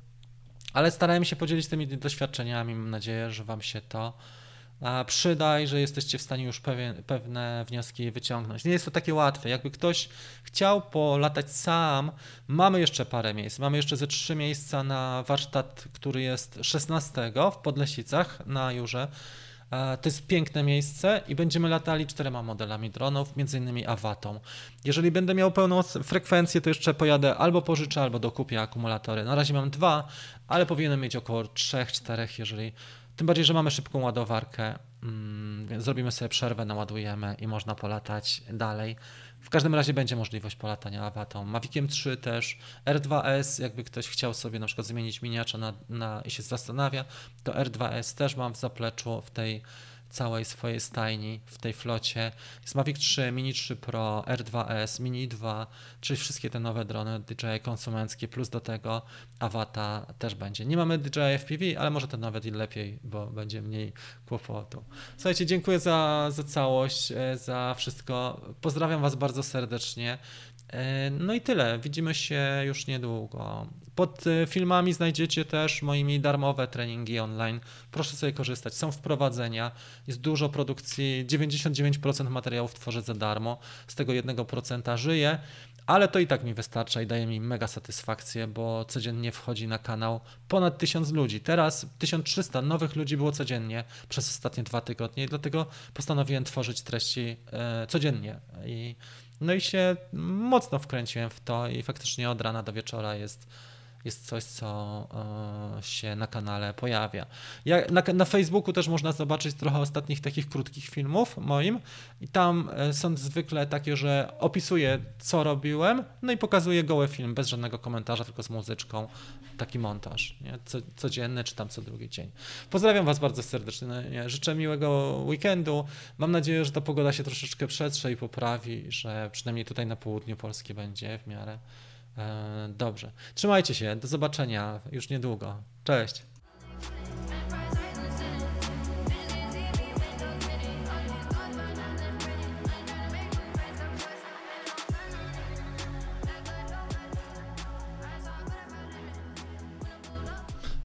ale starałem się podzielić tymi doświadczeniami. Mam nadzieję, że Wam się to przydaj, że jesteście w stanie już pewien, pewne wnioski wyciągnąć. Nie jest to takie łatwe. Jakby ktoś chciał polatać sam, mamy jeszcze parę miejsc. Mamy jeszcze ze trzy miejsca na warsztat, który jest 16 w Podlesicach na Jurze. To jest piękne miejsce i będziemy latali czterema modelami dronów, między innymi Awatą. Jeżeli będę miał pełną frekwencję, to jeszcze pojadę albo pożyczę, albo dokupię akumulatory. Na razie mam dwa, ale powinienem mieć około 3-4, jeżeli tym bardziej, że mamy szybką ładowarkę, mm, więc zrobimy sobie przerwę, naładujemy i można polatać dalej. W każdym razie będzie możliwość polatania awatą. Maviciem 3 też, R2S, jakby ktoś chciał sobie na przykład zmienić miniacza na, na, i się zastanawia, to R2S też mam w zapleczu w tej całej swojej stajni w tej flocie. Jest Mavic 3, Mini 3 Pro, R2S, Mini 2, czyli wszystkie te nowe drony DJI konsumenckie, plus do tego Avata też będzie. Nie mamy DJI FPV, ale może to nawet i lepiej, bo będzie mniej kłopotu. Słuchajcie, dziękuję za, za całość, e, za wszystko. Pozdrawiam Was bardzo serdecznie. E, no i tyle. Widzimy się już niedługo. Pod y, filmami znajdziecie też moimi darmowe treningi online. Proszę sobie korzystać. Są wprowadzenia, jest dużo produkcji, 99% materiałów tworzę za darmo, z tego 1% żyję, ale to i tak mi wystarcza i daje mi mega satysfakcję, bo codziennie wchodzi na kanał ponad 1000 ludzi. Teraz 1300 nowych ludzi było codziennie przez ostatnie dwa tygodnie i dlatego postanowiłem tworzyć treści e, codziennie. I, no i się mocno wkręciłem w to i faktycznie od rana do wieczora jest jest coś, co e, się na kanale pojawia. Ja, na, na Facebooku też można zobaczyć trochę ostatnich takich krótkich filmów moim i tam e, są zwykle takie, że opisuję, co robiłem, no i pokazuję goły film, bez żadnego komentarza, tylko z muzyczką, taki montaż, nie? Co, codzienny, czy tam co drugi dzień. Pozdrawiam Was bardzo serdecznie, nie? życzę miłego weekendu, mam nadzieję, że ta pogoda się troszeczkę przetrze i poprawi, że przynajmniej tutaj na południu Polski będzie w miarę E, dobrze. Trzymajcie się. Do zobaczenia już niedługo. Cześć.